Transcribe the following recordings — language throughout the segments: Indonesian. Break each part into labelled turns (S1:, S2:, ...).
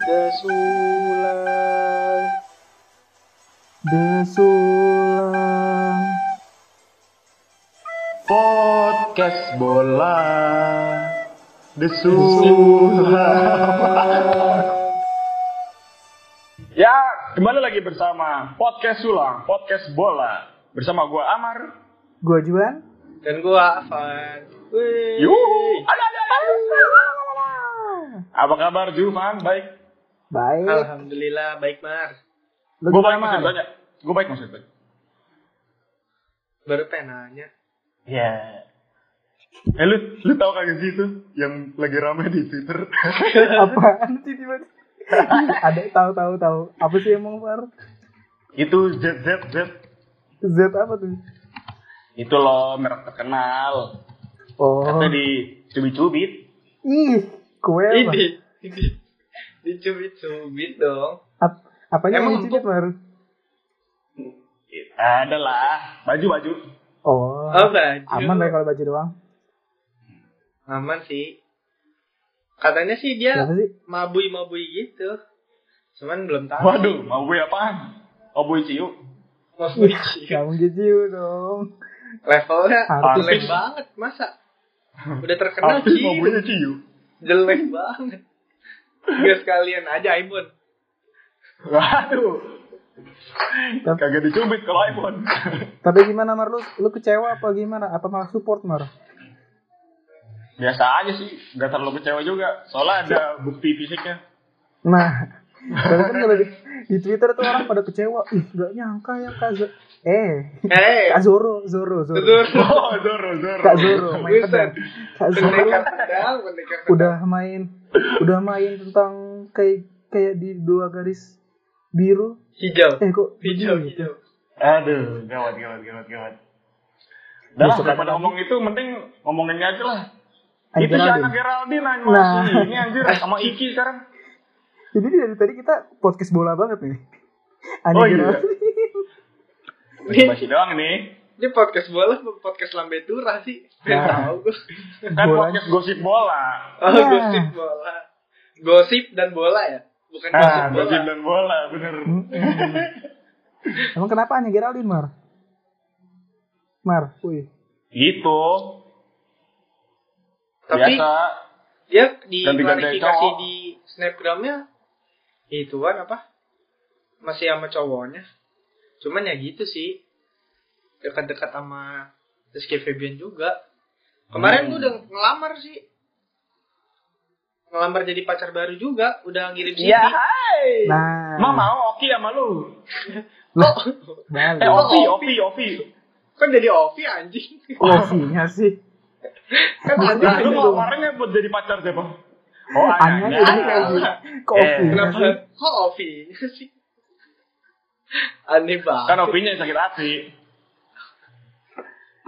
S1: Desulang.
S2: Desulang.
S3: Podcast bola. Desulang. ya, kembali lagi bersama Podcast Sulang, Podcast Bola. Bersama gua Amar.
S2: Gua Juan.
S1: Dan gua Afan. Wih.
S3: Yuhu. Ada, ada, ada. Apa kabar Juvan? Baik.
S2: Baik.
S1: Alhamdulillah baik Mar.
S2: Lu
S3: Gue baik maksud banyak. Gue baik maksud banyak.
S1: Baru pengen nanya.
S3: Ya. Eh lu, lu tau kagak sih itu yang lagi rame di Twitter?
S2: Apaan sih tiba Ada tahu tahu tahu. Apa sih emang Mar?
S3: itu Z Z Z.
S2: Z apa tuh?
S3: Itu loh merek terkenal.
S2: Oh.
S3: Katanya di cubit-cubit.
S2: Ih, kue apa?
S1: Ini. Ini. Dicubit-cubit dong.
S2: Ap apanya
S1: Emang
S2: yang dicubit, Mar?
S3: Ada lah, baju-baju.
S2: Oh.
S1: Oh baju.
S2: Aman lah kalau baju doang.
S1: Aman sih. Katanya sih dia mabui-mabui gitu. Cuman belum tahu.
S3: Waduh, apaan? Oh, boy ciu.
S1: Mabui sih.
S2: Gak mungkin ciu dong.
S1: Levelnya
S2: Artis.
S1: jelek banget masa. Udah terkenal ciu.
S3: gue ciu.
S1: Jelek banget. Gak sekalian aja iPhone.
S3: Waduh. Kagak dicubit kalau iPhone.
S2: Tapi gimana Mar lu? Lu kecewa apa gimana? Apa malah support Mar?
S3: Biasa aja sih, nggak terlalu kecewa juga. Soalnya ada bukti fisiknya.
S2: Nah, soalnya kan kalau di, di Twitter tuh orang pada kecewa. Ih, gak nyangka ya Kak Z- Eh,
S1: Eh,
S2: Kak Zoro, Zoro, Zoro.
S1: betul.
S3: Oh, Zoro, Zoro.
S2: Kak Zoro main pedang. Kak Zoro
S1: Pendekar pedang,
S2: udah main udah main tentang kayak kayak di dua garis biru.
S1: hijau.
S2: Eh kok
S1: Hijau,
S2: begini?
S1: hijau.
S3: Aduh, gawat, gawat, gawat, gawat. Udah lah, daripada
S2: ada
S3: ngomong itu, mending ngomongin aja lah. Itu si anak Geraldine
S2: Nah.
S3: Ini anjir, sama Iki sekarang.
S2: Jadi dari tadi kita podcast bola banget nih. Aneh
S3: Oh, iya. Masih doang nih.
S1: ini podcast bola podcast lambe turah sih?
S2: Nah.
S1: tahu gue.
S3: Kan podcast gosip bola.
S1: Oh,
S2: Nah.
S1: gosip bola. Gosip dan bola ya? Bukan gosip
S3: Ah,
S1: bola.
S3: gosip dan bola, bener.
S2: Emang kenapa hanya Geraldine Mar? Mar, wih.
S3: Gitu.
S1: Tapi
S3: Biasa.
S1: dia di klarifikasi
S3: cowok.
S1: di snapgramnya itu kan apa? Masih sama cowoknya. Cuman ya gitu sih. Dekat-dekat sama Rizky Febian juga. Kemarin
S3: Hmm.
S1: gue udah ngelamar sih. Ngelamar jadi pacar baru juga. Udah ngirim CV.
S3: Ya, hai.
S2: Nah,
S3: Ma mau Oki sama lu.
S1: Oh,
S2: balik.
S3: Eh, Ovi, Ovi, Ovi.
S1: kan jadi Ovi anjing.
S2: Ovinya sih.
S1: kan
S3: Nah,
S1: ada
S3: lu
S1: itu.
S3: ngelamarnya buat jadi pacar siapa? Oh,
S2: Aneh
S3: anaknya.
S2: jadi kayak gitu. Kok
S3: Eh.
S1: Kenapa? Kok Ovi sih? Aneh banget.
S3: Kan Ovinya yang sakit hati.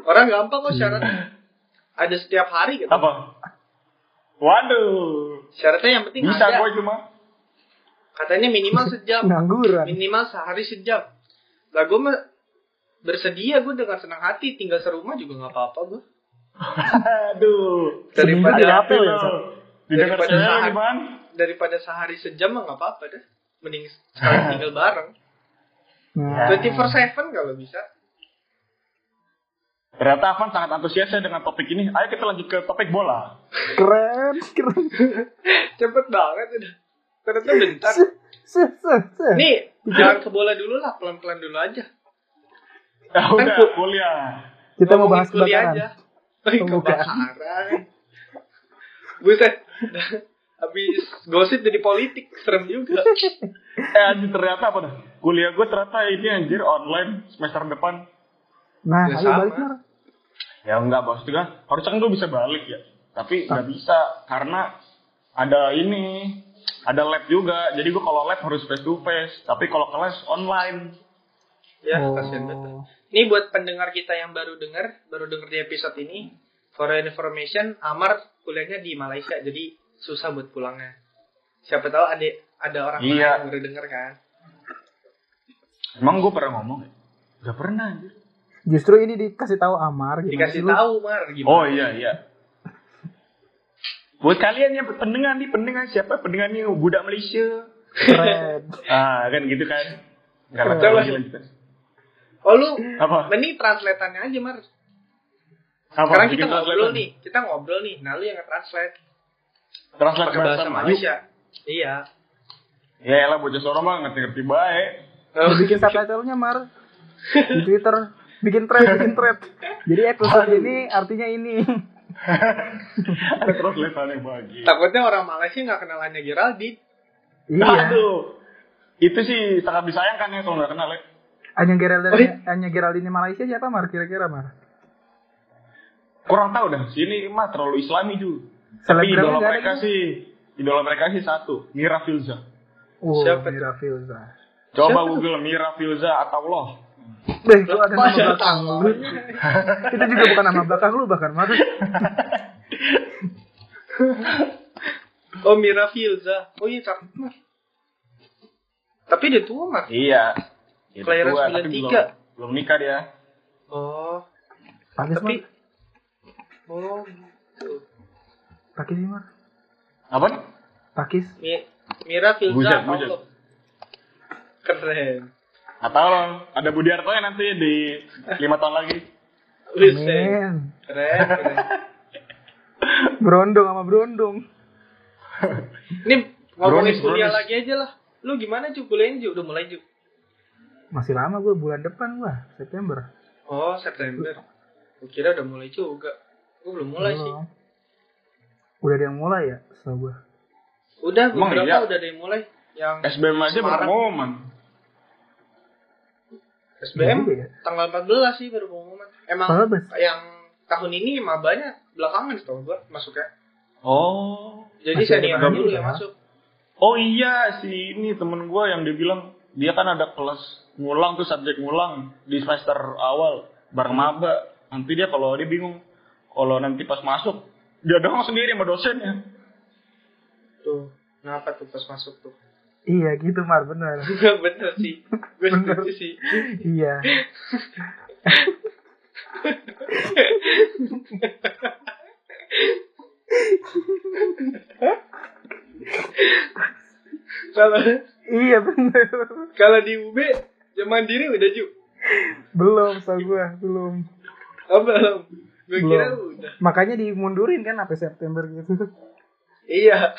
S1: Orang gampang kok syarat. Ada setiap hari gitu.
S3: Apa? Waduh.
S1: Syaratnya yang penting
S3: Bisa
S1: ada.
S3: gue cuma.
S1: Katanya minimal sejam.
S2: Ngangguran.
S1: minimal sehari sejam. Lah gue mah bersedia gue dengan senang hati tinggal serumah juga nggak apa-apa gue.
S3: Aduh.
S1: Daripada
S2: apel ya?
S3: Didengar
S1: Daripada
S3: gimana?
S1: daripada sehari sejam mah nggak apa-apa dah. Mending sekali tinggal bareng.
S2: Nah,
S1: 24/7 kalau bisa.
S3: Ternyata Avan sangat antusias ya dengan topik ini. Ayo kita lanjut ke topik bola.
S2: keren, keren.
S1: Cepet banget udah. Ternyata bentar. Nih, jangan ke bola dulu lah, pelan-pelan dulu aja.
S3: Ya
S1: Kan
S3: udah,
S1: ku-
S3: kuliah.
S2: Kita mau bahas
S1: kuliah
S2: kebakaran.
S1: aja.
S2: Pembukaan.
S1: kebakaran. Buset. Habis gosip jadi politik, serem juga.
S3: Eh anjir ternyata apa dah? Kuliah gue ternyata ini anjir online semester depan.
S2: Nah,
S1: Ya,
S2: ayo
S1: sama.
S2: balik Mar.
S3: Ya enggak bos juga. Harusnya kan gue bisa balik ya. Tapi nggak bisa karena ada ini, ada lab juga. Jadi gue kalau lab harus face to face. Tapi kalau kelas online.
S1: Ya,
S2: Oh.
S1: kasihan banget. Ini buat pendengar kita yang baru dengar, baru dengar di episode ini. For information, Amar kuliahnya di Malaysia, jadi susah buat pulangnya. Siapa tahu ada ada orang
S3: Iya.
S1: yang baru dengar kan.
S3: Emang gue pernah ngomong ya? Gak pernah anjir.
S2: Justru ini dikasih tahu Amar gimana
S1: Dikasih tahu Mar gimana.
S3: Oh iya iya. Buat kalian yang pendengar nih, pendengar siapa? Pendengar nih budak Malaysia.
S2: Keren.
S3: Ah, kan gitu kan. Tahu lagi lanjutan.
S1: Oh lu
S3: Apa?
S1: mending translatannya aja Mar.
S3: Apa?
S1: Sekarang
S3: Bikin
S1: kita ngobrol
S3: translate
S1: nih, kita ngobrol nih. Nah lu yang nge-translate
S3: Translate
S1: pakai bahasa. Malaysia. Iya.
S3: Ya elah bocah Soro mah ngerti-ngerti baik.
S2: Lu bikin subtitle-nya Mar di Twitter. Bikin thread, bikin thread. Jadi episode ini artinya ini.
S3: Ada translate yang bagi.
S1: Takutnya orang Malaysia nggak kenal Anya Geraldine.
S2: Iya.
S3: Aduh. Itu sih sangat disayangkan ya kalau nggak kenal ya.
S2: Anya Geraldine,
S1: Oh, iya.
S2: Anya Geraldine Malaysia siapa Mar kira-kira Mar?
S3: Kurang tahu dah. Sini mah terlalu islami juga. Tapi idola
S2: ada
S3: mereka
S2: gitu?
S3: sih, idola mereka sih satu, Mira Filza.
S2: Oh,
S1: Siapa?
S2: Mira Filza.
S3: Coba
S1: Siapa?
S3: Google Mira Filza atau Allah.
S2: Beh, itu ada nama belakang lu. itu juga bukan nama belakang lu bahkan Mar.
S1: Oh Mira Filza. Oh iya cakep Mar. Tapi dia tua Mar.
S3: Iya. Itu
S1: Kelahiran
S3: tua, tapi
S1: 93.
S3: belum, belum nikah dia.
S1: Oh.
S2: Pakis
S1: Tapi
S2: Mar.
S1: Oh gitu.
S2: Pakis sih Mar.
S3: Apa nih?
S2: Pakis.
S1: Mi- Mira Filza
S3: buset.
S1: lo? Keren.
S3: Atau ada Budiarto ya nanti di lima tahun lagi.
S1: Buset.
S2: Men.
S1: Keren, keren.
S2: Berondong sama berondong.
S1: Ini ngomongin kuliah lagi aja lah. Lu gimana Ju? Kuliahnya Ju? Udah mulai Ju?
S2: Masih lama gue bulan depan gua, September.
S1: Oh September. Gue kira udah mulai juga. Gue belum mulai sih.
S2: Belum. Udah ada yang mulai ya, setahu gua.
S1: Udah
S3: Emang
S1: beberapa
S3: iya?
S1: udah ada yang mulai. Yang
S3: SBM aja
S1: Semarang.
S3: berpengumuman.
S1: SBM
S2: Iya ya.
S1: tanggal 14 sih baru pengumuman. Emang
S2: 14?
S1: yang tahun ini mabanya belakangan setahu gua masuknya.
S3: Oh.
S1: Jadi senior
S2: baru
S1: dulu
S2: ya?
S1: yang masuk.
S3: Oh iya, si ini temen gue yang dia bilang, dia kan ada kelas ngulang tuh subjek ngulang di semester awal bareng maba. Nanti dia kalau dia bingung, kalau nanti pas masuk, dia doang sendiri sama dosennya.
S1: Tuh, kenapa tuh pas masuk tuh?
S2: Iya gitu Mar, bener.
S1: Bener sih. Gue setuju sih.
S2: iya.
S1: Kalau
S2: Iya bener.
S1: kalau di UB jam mandiri udah Ju.
S2: Belum, setahu gua, belum.
S1: Oh, belum. Gue kira udah.
S2: Makanya dimundurin kan sampai September gitu.
S1: Iya.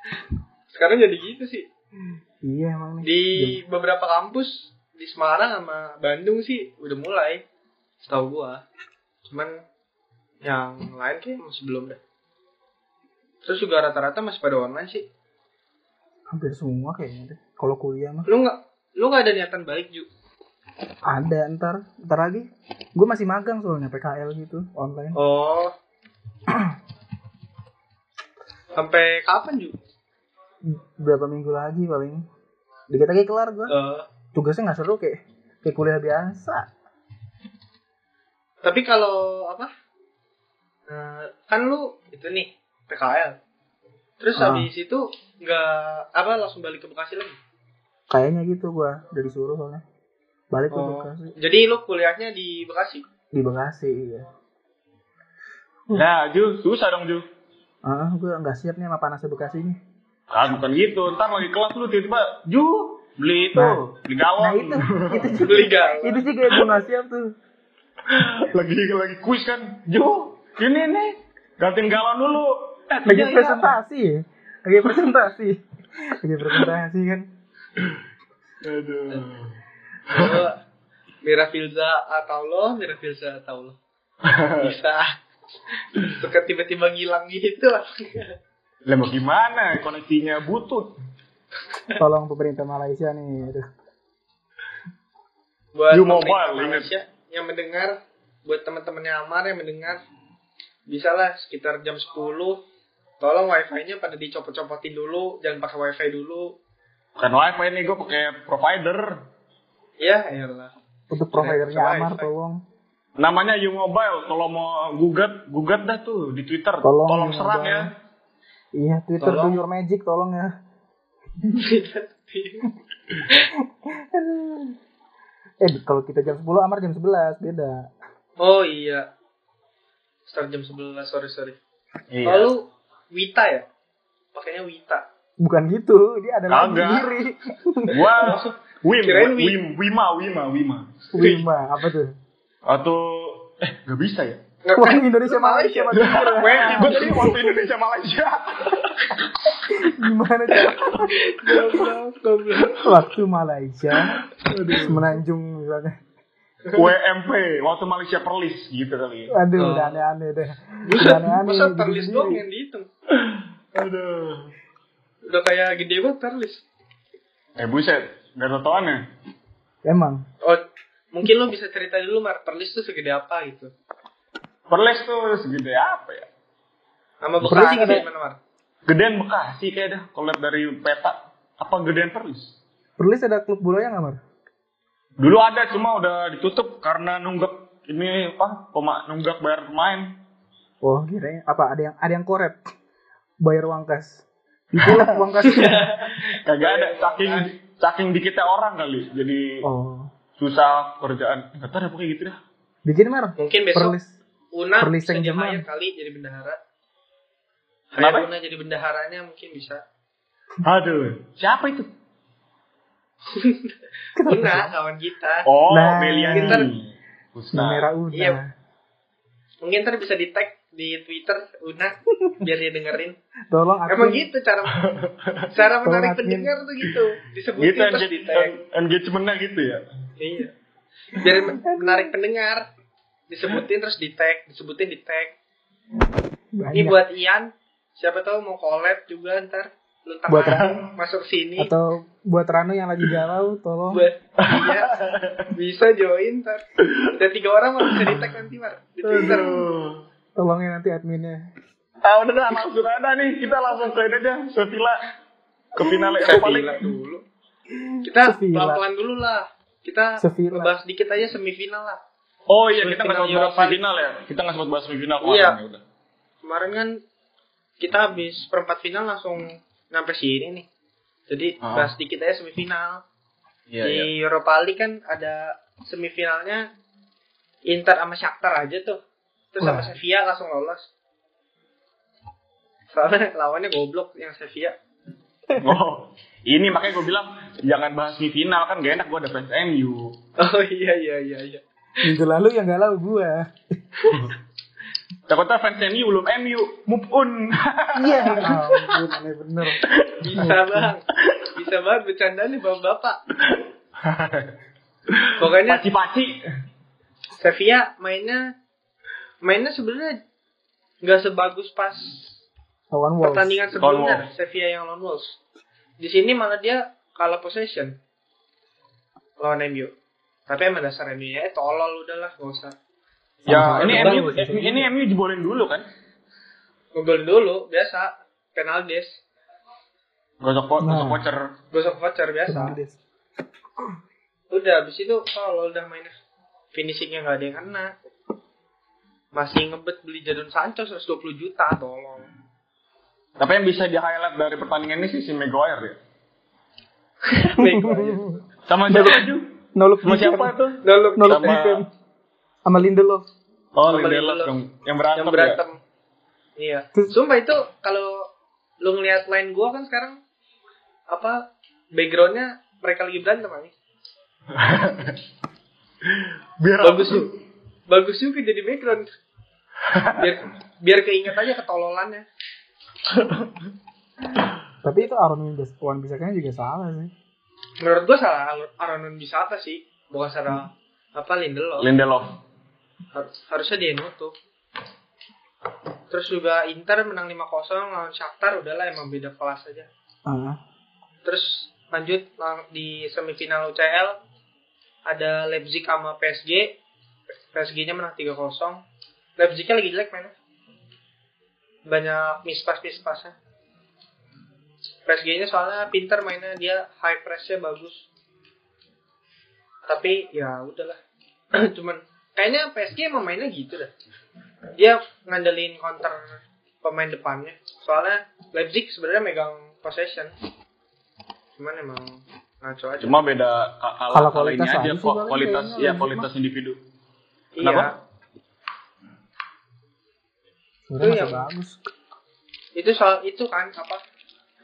S1: Sekarang jadi gitu sih.
S2: iya emang nih.
S1: Di beberapa kampus di Semarang sama Bandung sih udah mulai. Setahu gua. Cuman yang lain kayak masih belum deh. Terus juga rata-rata masih pada online sih.
S2: Hampir semua kayaknya deh. Kalau kuliah mah
S1: Lu nggak lu nggak ada niatan balik Ju?
S2: Ada ntar, ntar lagi. Gue masih magang soalnya PKL gitu online.
S1: Oh. Sampai kapan Ju?
S2: Berapa minggu lagi paling. Dikit lagi kelar gua.
S1: Eh,
S2: Tugasnya nggak seru kayak kayak kuliah biasa.
S1: tapi kalau apa? Eh, kan lu itu nih PKL. Terus
S2: Ah.
S1: habis itu nggak apa langsung balik ke Bekasi lagi?
S2: Kayaknya gitu gua dari suruh soalnya. Balik ke
S1: Oh.
S2: Bekasi.
S1: Jadi lu kuliahnya di Bekasi?
S2: Di Bekasi iya.
S3: Ya, Ju, susah dong, Ju.
S2: Ah, gue nggak siap nih sama panasnya Bekasi nih.
S3: Ah, bukan gitu. Ntar lagi kelas lu tiba-tiba, Ju, beli itu,
S2: Nah.
S3: beli
S2: Nah
S3: gawang.
S2: itu, itu juga,
S1: Beli galon.
S2: itu juga gue nggak siap tuh.
S3: lagi lagi kuis kan, Ju, ini nih, gantiin galon dulu. Eh,
S2: Lagi
S3: iya, iya.
S2: presentasi, ya? lagi presentasi, lagi presentasi kan.
S3: Aduh.
S1: Mira Filza atau lo, Mira Filza atau lo. Bisa. Suka tiba-tiba ngilang gitu.
S3: Lah mau gimana? Koneksinya butut.
S2: Tolong pemerintah Malaysia nih. aduh.
S1: buat
S3: You
S1: pemerintah
S3: mobile, ingat.
S1: Malaysia yang mendengar buat teman-temannya Amar yang mendengar bisa lah sekitar jam 10 tolong wifi-nya pada dicopot-copotin dulu jangan pakai wifi dulu
S3: Bukan wifi nih, gue pakai provider.
S1: Ya elah
S2: Untuk providernya. Amar tolong.
S3: Namanya U Mobile. Kalau mau gugat, gugat dah tuh di Twitter.
S2: Tolong,
S3: Tolong,
S2: U
S3: serang ya.
S2: Iya Twitter
S1: Tolong.
S2: do your magic tolong ya. Eh kalau kita jam 10 Amar jam 11 beda.
S1: oh iya start jam 11 sorry sorry
S3: Iya.
S1: lalu Wita ya pakainya Wita
S2: Bukan gitu, dia ada nama
S3: Kagak.
S2: sendiri.
S3: Gua Wim,
S1: Kirain
S3: Wim, Wima, Wima, Wima.
S2: Wima, apa tuh?
S3: Atau eh nggak bisa ya?
S2: Wah, Indonesia Malaysia.
S3: Weh, gue tadi waktu Indonesia Malaysia.
S2: Gimana cara waktu Malaysia semenanjung misalnya.
S3: WMP, waktu Malaysia Perlis gitu kali. ya.
S2: Aduh,
S1: Oh.
S2: udah aneh-aneh deh. Udah
S1: Buset,
S2: aneh-aneh.
S1: masa perlis doang yang dihitung
S3: Aduh.
S1: udah kayak gede banget perlis
S3: Eh buset, nggak ada toannya.
S2: Emang.
S1: oh mungkin lo bisa cerita dulu mar perlis tuh segede apa gitu
S3: Perlis tuh segede apa ya?
S1: sama Bekasi gede mana mar
S3: Gedean Bekasi kayak dah. Kalau lihat dari peta, apa gedean Perlis?
S2: Perlis ada klub bolanya nggak, Mar?
S3: Dulu ada, cuma udah ditutup karena nunggak ini apa? Pema, nunggak bayar pemain.
S2: Oh, kirain apa? Ada yang ada yang koret. Bayar uang kas. Itulah uang kasnya.
S3: Kagak ada, saking saking dikitnya orang kali. Jadi
S2: Oh.
S3: susah kerjaan. Nggak tahu deh pokoknya gitu dah.
S2: Bikin Mar.
S1: mungkin besok
S2: Perlis.
S1: Una
S2: Perlis
S1: bisa
S2: Germain.
S1: hire kali jadi bendahara
S3: Kenapa?
S1: Una jadi bendaharanya mungkin bisa
S3: Aduh, siapa itu?
S1: Una kawan kita
S3: Oh,
S2: Nah,
S3: Beliani. Ustaz.
S2: Merah Una.
S1: Iya. mungkin ntar bisa di tag di Twitter Una biar dia dengerin
S2: Tolong admin.
S1: emang gitu cara cara menarik
S2: Tolong
S1: pendengar tuh gitu. Disebutin
S3: Gitu
S1: terus di tag.
S3: engagementnya gitu ya.
S1: iya. Biar menarik pendengar. Disebutin terus di tag disebutin di tag.
S2: Banyak.
S1: ini buat Ian. Siapa tahu mau collab juga ntar. Lu
S2: Buat
S1: masuk sini.
S2: Atau buat Rano yang lagi galau, tolong.
S1: buat iya. Bisa join ntar. Ada tiga orang bisa di tag nanti mar. Di Twitter.
S3: Aduh.
S2: Tolongin nanti adminnya.
S3: Ah udah dah langsung ada nih kita langsung ke aja Sevilla ke final Eropa League.
S1: dulu kita pelan-pelan dulu lah kita
S2: Sevilla.
S1: ngebahas dikit aja semifinal lah
S3: Oh iya kita nggak sempat bahas semifinal ya. Kita nggak sempat bahas semifinal kemarin
S1: Iya.
S3: ya udah.
S1: kemarin kan kita habis perempat final langsung nyampe sini nih jadi
S3: Ah.
S1: bahas dikit aja semifinal
S3: Iya
S1: di Europa League kan ada semifinalnya Inter sama Shakhtar aja tuh terus sama. Sevilla langsung lolos soalnya lawannya goblok yang Sevilla
S3: Oh, ini makanya gue bilang jangan bahas semifinal kan gak enak gue ada fans MU.
S1: oh iya iya iya iya
S2: Minggu lalu yang galau gua.
S3: Takutnya fans MU belum MU move on.
S2: Iya. Ampun, aneh bener.
S1: bisa bang bisa banget bercanda nih bapak-bapak pokoknya
S3: Paci-paci.
S1: Sevilla mainnya mainnya sebenarnya nggak sebagus pas
S2: Lawan Wolves.
S1: pertandingan sebelumnya. Sevilla yang Lone Wolves. Di sini malah dia kalah possession lawan MU. Tapi emang dasar MU eh, tolol udahlah gak usah.
S3: Ya ini MU ini MU jebolin dulu kan.
S1: Ngegolin dulu biasa penaltis
S3: Gosok po-
S2: Nah.
S3: gosok voucher.
S1: gosok voucher biasa. Udah habis itu tolol udah mainnya. Finishingnya nggak ada yang kena. Masih ngebet beli Jadon Sancho 120 juta tolong.
S3: Tapi yang bisa di highlight dari pertandingan ini sih si Maguire ya.
S1: Aja.
S3: Sama siapa Ju?
S2: Nolok
S3: Sama siapa tuh?
S1: Nolok
S2: Nolok
S3: Sama-.
S2: Sama Lindelof.
S3: Oh,
S1: Sama
S3: Lindelof
S1: Lindelof.
S3: yang, yang berantem,
S1: yang berantem. Iya.
S2: Terus-
S1: Sumpah itu kalau lu ngeliat line gua kan sekarang apa backgroundnya mereka lagi berantem
S3: ya. Biar
S1: Bagus juga. Bagus juga jadi background. Biar biar keinget aja ketololannya.
S2: Tapi itu Aaron Wan Bisakanya juga salah sih.
S1: Menurut gua salah Aaron Bisata sih, bukan salah apa Lindelof.
S3: Lindelof.
S1: Har- harusnya dia nutup. Terus juga Inter menang 5-0 lawan Shakhtar udahlah emang beda kelas aja.
S2: Ah.
S1: Terus lanjut di semifinal UCL ada Leipzig sama PSG. PSG-nya menang 3-0. Leipzig-nya lagi jelek mainnya. Banyak mispas mispasnya. PSG-nya soalnya pinter mainnya dia high press-nya bagus. Tapi ya udahlah. Cuman kayaknya PSG emang mainnya gitu dah. Dia ngandelin counter pemain depannya. Soalnya Leipzig sebenarnya megang possession. Cuman emang ngaco aja.
S3: Cuma beda kalah
S2: Kalau
S3: kalah ini
S2: kualitas
S3: aja
S2: aja
S3: kualitas ya kualitas individu.
S1: Iya.
S3: Kenapa?
S2: Sebenarnya
S1: Itu yang-
S2: bagus.
S1: itu soal itu kan apa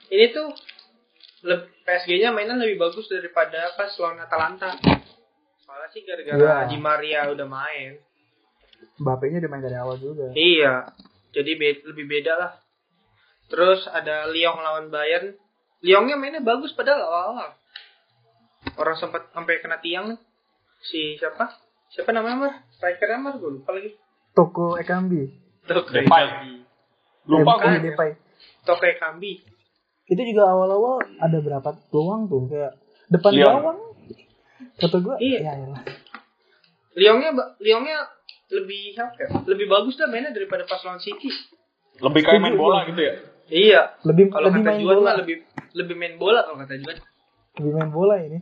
S1: ini tuh le- PSG-nya mainan lebih bagus daripada pas lawan Atalanta soalnya sih gara-gara
S2: Iya.
S1: Di Maria udah main
S2: Mbappe-nya udah main dari awal juga.
S1: iya jadi be- lebih beda lah terus ada Lyon lawan Bayern Lyonnya mainnya bagus padahal awal-awal orang sempat sampai kena tiang si siapa siapa namanya mah strikernya mah gue lupa lagi
S2: Toko Ekambi.
S1: Tuh,
S3: Depay. Lupa
S2: Eh,
S3: gue.
S2: Depay.
S1: Toko Kambi
S2: Itu juga awal-awal ada berapa peluang tuh kayak depan
S3: Lyon.
S2: gawang. Kata gue,
S1: Iya.
S2: ya elah.
S1: Lyonnya ba- Lyonnya lebih apa ya? Lebih bagus dah mainnya daripada pas lawan City.
S3: Lebih kayak main bola gitu ya.
S1: Iya.
S2: Lebih
S1: Kalau
S2: lebih
S1: kata
S2: main
S1: Juan
S2: bola.
S1: mah lebih lebih main bola kalau kata Juan.
S2: Lebih main bola ini.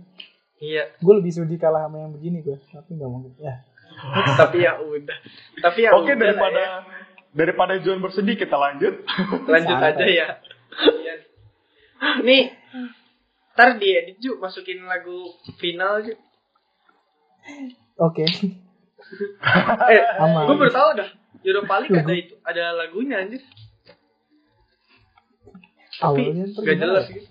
S1: Iya.
S2: Gue lebih sudi kalah sama yang begini gue. Tapi nggak mungkin. Ya.
S1: Tapi ya udah. Tapi ya
S3: Oke
S1: udah
S3: daripada
S1: lah
S3: daripada John bersedih kita lanjut.
S1: ya. lanjut
S2: Santai.
S1: aja ya. Iya. Nih, ntar diedit Ju, masukin lagu final Ju.
S2: Oke.
S1: Eh,
S2: Aman.
S1: gue baru tahu dah. Europa League ada itu, ada lagunya anjir. Tapi
S2: Awalnya
S1: gak jelas
S2: ya?
S1: gitu.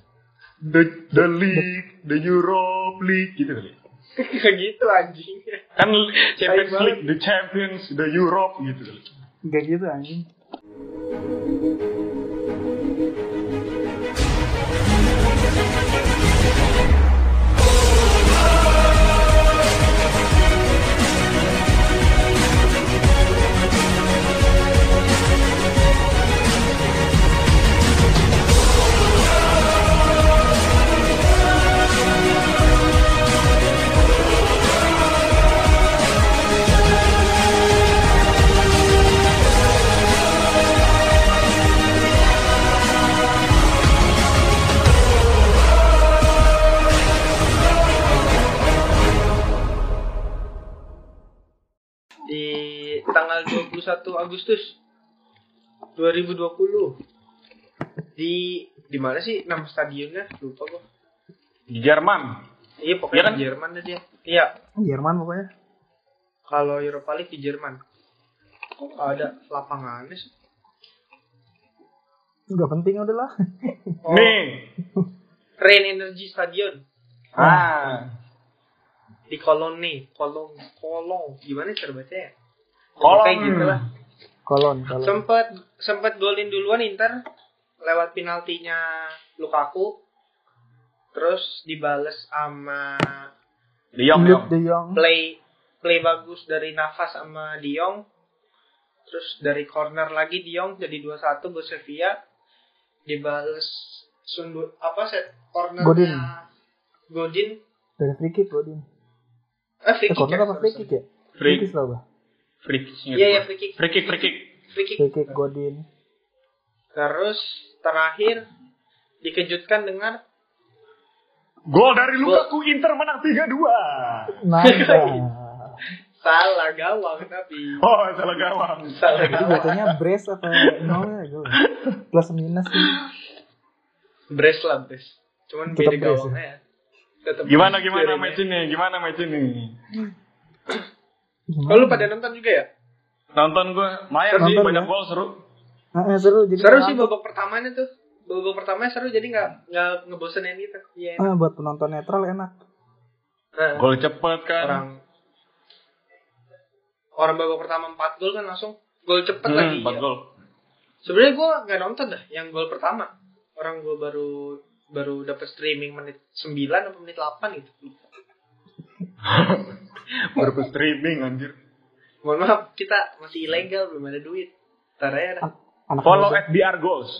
S3: The the League, the Europe League gitu kali.
S1: Kayak gitu anjing.
S3: Kan Champions. League, the Champions, the Europe gitu kali.
S2: Gak gitu anjing.
S1: 21 Agustus 2020 di di mana sih nama stadionnya lupa gua
S3: Di Jerman.
S1: iya
S3: Iya
S1: pokoknya
S3: kan?
S1: di Jerman deh dia iya
S2: Jerman pokoknya.
S1: kalau Europa League di Jerman kok nggak ada lapangannya sih
S2: Gak penting udah lah.
S1: oh,
S3: Nih.
S1: Rain Energy Stadion
S3: Ah.
S1: di Koloni Kolong Kolong gimana cara bacanya ya?
S3: Kolong.
S1: kayak gitu lah
S2: Kolon, kolon.
S1: sempet sempet golin duluan Inter lewat penaltinya Lukaku terus dibales sama
S3: De Jong,
S2: Luke
S3: Jong.
S2: De Jong.
S1: play play bagus dari Navas sama Diong terus dari corner lagi Diong jadi 2-1 buat Sevilla dibales sundut apa set cornernya
S2: Godin.
S1: Godin
S2: Dari free kick Godin.
S1: eh free
S2: Eh,
S1: kick
S2: corner
S1: ya,
S2: apa
S1: sorry,
S2: free
S1: sorry.
S2: kick ya?
S3: Free,
S2: kick gak?
S3: Free kick.
S1: iya iya free kick
S3: Free kick, free kick.
S1: free kick
S2: Free kick Godin.
S1: terus terakhir dikejutkan dengan
S3: Gol dari Lukaku Inter menang 3-2.
S2: Nah.
S1: salah gawang tapi
S3: Oh, salah gawang.
S1: salah
S2: Jadi
S1: gawang
S2: jatuhnya brace apa nol ya gue. Plus minus sih.
S1: brace lah brace cuman
S2: Tetep
S1: beda
S2: brace
S1: gawangnya ya Tetep
S3: Gimana gimana
S1: jadinya.
S3: match ini? Gimana match ini?
S1: Oh, lu pada nonton juga ya?
S3: Nonton gue, main sih
S2: Nonton
S3: banyak
S2: ya?
S3: gol seru.
S2: Ah, eh, seru jadi
S1: Seru sih babak pertamanya tuh. Babak pertamanya seru jadi nggak nggak ngebosenin gitu. Iya.
S2: Ah, buat penonton netral enak.
S1: Nah,
S3: Gol cepet kan.
S1: orang orang babak pertama 4 gol kan langsung gol cepet lagi.
S3: Hmm, 4
S1: ya.
S3: gol.
S1: Sebenarnya gue nggak nonton dah yang gol pertama. Orang gue baru baru dapat streaming menit 9 atau menit 8 gitu.
S3: Baru ke streaming anjir.
S1: Mohon maaf, kita masih ilegal, belum ada duit. Ntar aja dah.
S2: Anak
S3: Follow at BR Goals.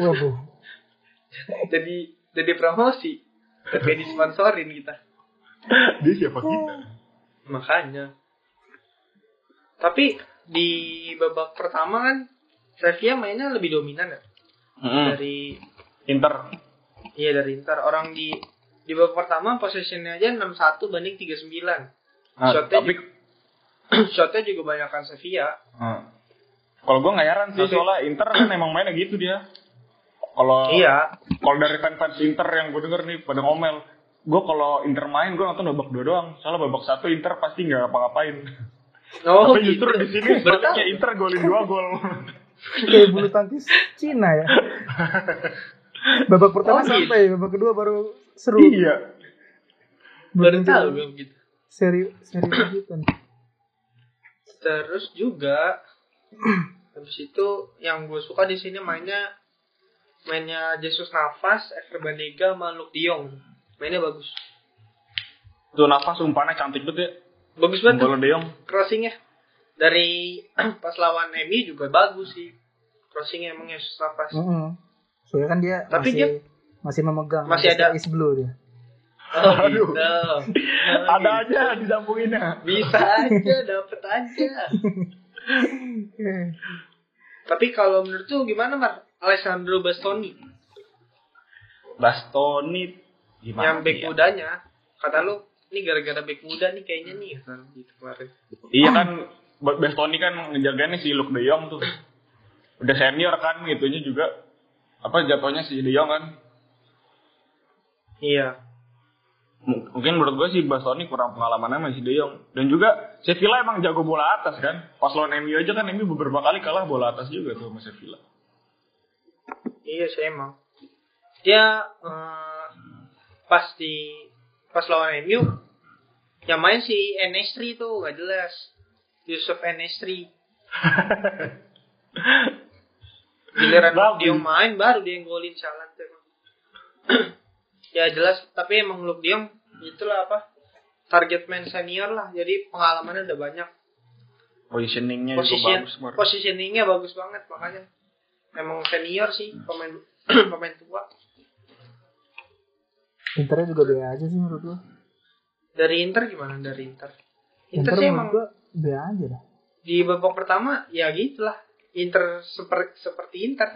S2: Waduh.
S1: Jadi jadi promosi. Tapi disponsorin kita.
S3: Dia siapa kita?
S1: Makanya. Tapi di babak pertama kan Sevilla mainnya lebih dominan ya
S3: Hmm.
S1: dari
S3: Inter.
S1: iya dari Inter. Orang di di babak pertama possessionnya aja 61 banding 39.
S3: Nah,
S1: Shotnya
S3: tapi
S1: Shotnya juga banyakkan Sevilla.
S3: Hmm. Kalau gue nggak heran sih
S1: Tapi-
S3: soalnya Inter kan emang mainnya gitu dia. Kalau
S1: Iya.
S3: kalau dari fans-fans Inter yang gue denger nih pada ngomel, gue kalau Inter main gue nonton babak dua doang. Soalnya babak satu Inter pasti nggak ngapa-ngapain.
S1: Oh,
S3: Tapi justru
S1: gitu.
S3: di sini
S1: Bertahan.
S3: Inter golin dua gol.
S2: Kayak bulu tangkis Cina ya. Babak pertama
S1: Oh, gitu.
S2: sampai, babak kedua baru seru.
S3: Iya.
S1: Baru
S2: Belum
S1: tahu gue gitu.
S2: Seri seri lanjutan.
S1: Terus juga habis itu yang gue suka di sini mainnya mainnya Jesus Navas, Ever Banega, sama Luke Jong. Mainnya bagus.
S3: Tuh nafas umpannya cantik banget ya.
S1: Bagus banget
S3: Bola Deong.
S1: crossingnya. Dari pas lawan MU juga bagus sih. Crossingnya emang Jesus Navas.
S2: Heeh. Soalnya kan dia
S1: Tapi
S2: masih
S1: dia-
S2: masih memegang
S1: Masih ada-
S2: East Blue dia.
S1: Oh,
S3: Aduh.
S1: gitu.
S3: Ada aja disambunginnya.
S1: Bisa aja, dapet aja. Tapi kalau menurut tuh gimana, Mar? Alessandro Bastoni
S3: Bastoni gimana?
S1: yang back
S3: ya?
S1: mudanya. Kata lu, ini gara-gara back muda nih kayaknya nih kan gitu kemarin.
S3: Iya kan Ba- Bastoni kan ngejagainnya si Luke De Jong tuh. Udah senior kan gitunya juga. Apa jatuhnya si De Jong kan?
S1: Iya.
S3: M- Mungkin menurut gue sih Bastoni kurang pengalamannya sama si De Jong. Dan juga Sevilla emang jago bola atas kan. Pas lawan MU aja kan MU beberapa kali kalah bola atas juga tuh sama Sevilla.
S1: Iya sih emang. Dia eh, pas di pas lawan MU yang main si Enesri tuh gak jelas. Yusuf Enesri. Giliran
S3: Bagus.
S1: dia main baru dia yang golin salah tuh emang. ya jelas tapi emang Luke Diong itulah apa target man senior lah jadi pengalamannya udah banyak
S3: Positioningnya juga
S1: position
S3: bagus. Mar.
S1: positioningnya bagus banget makanya emang senior sih pemain pemain tua
S2: Internya juga B aja sih menurut gua.
S1: dari Inter gimana dari Inter Inter,
S2: Inter
S1: sih emang
S2: B aja dah.
S1: di babak pertama ya gitulah Inter seperti seperti Inter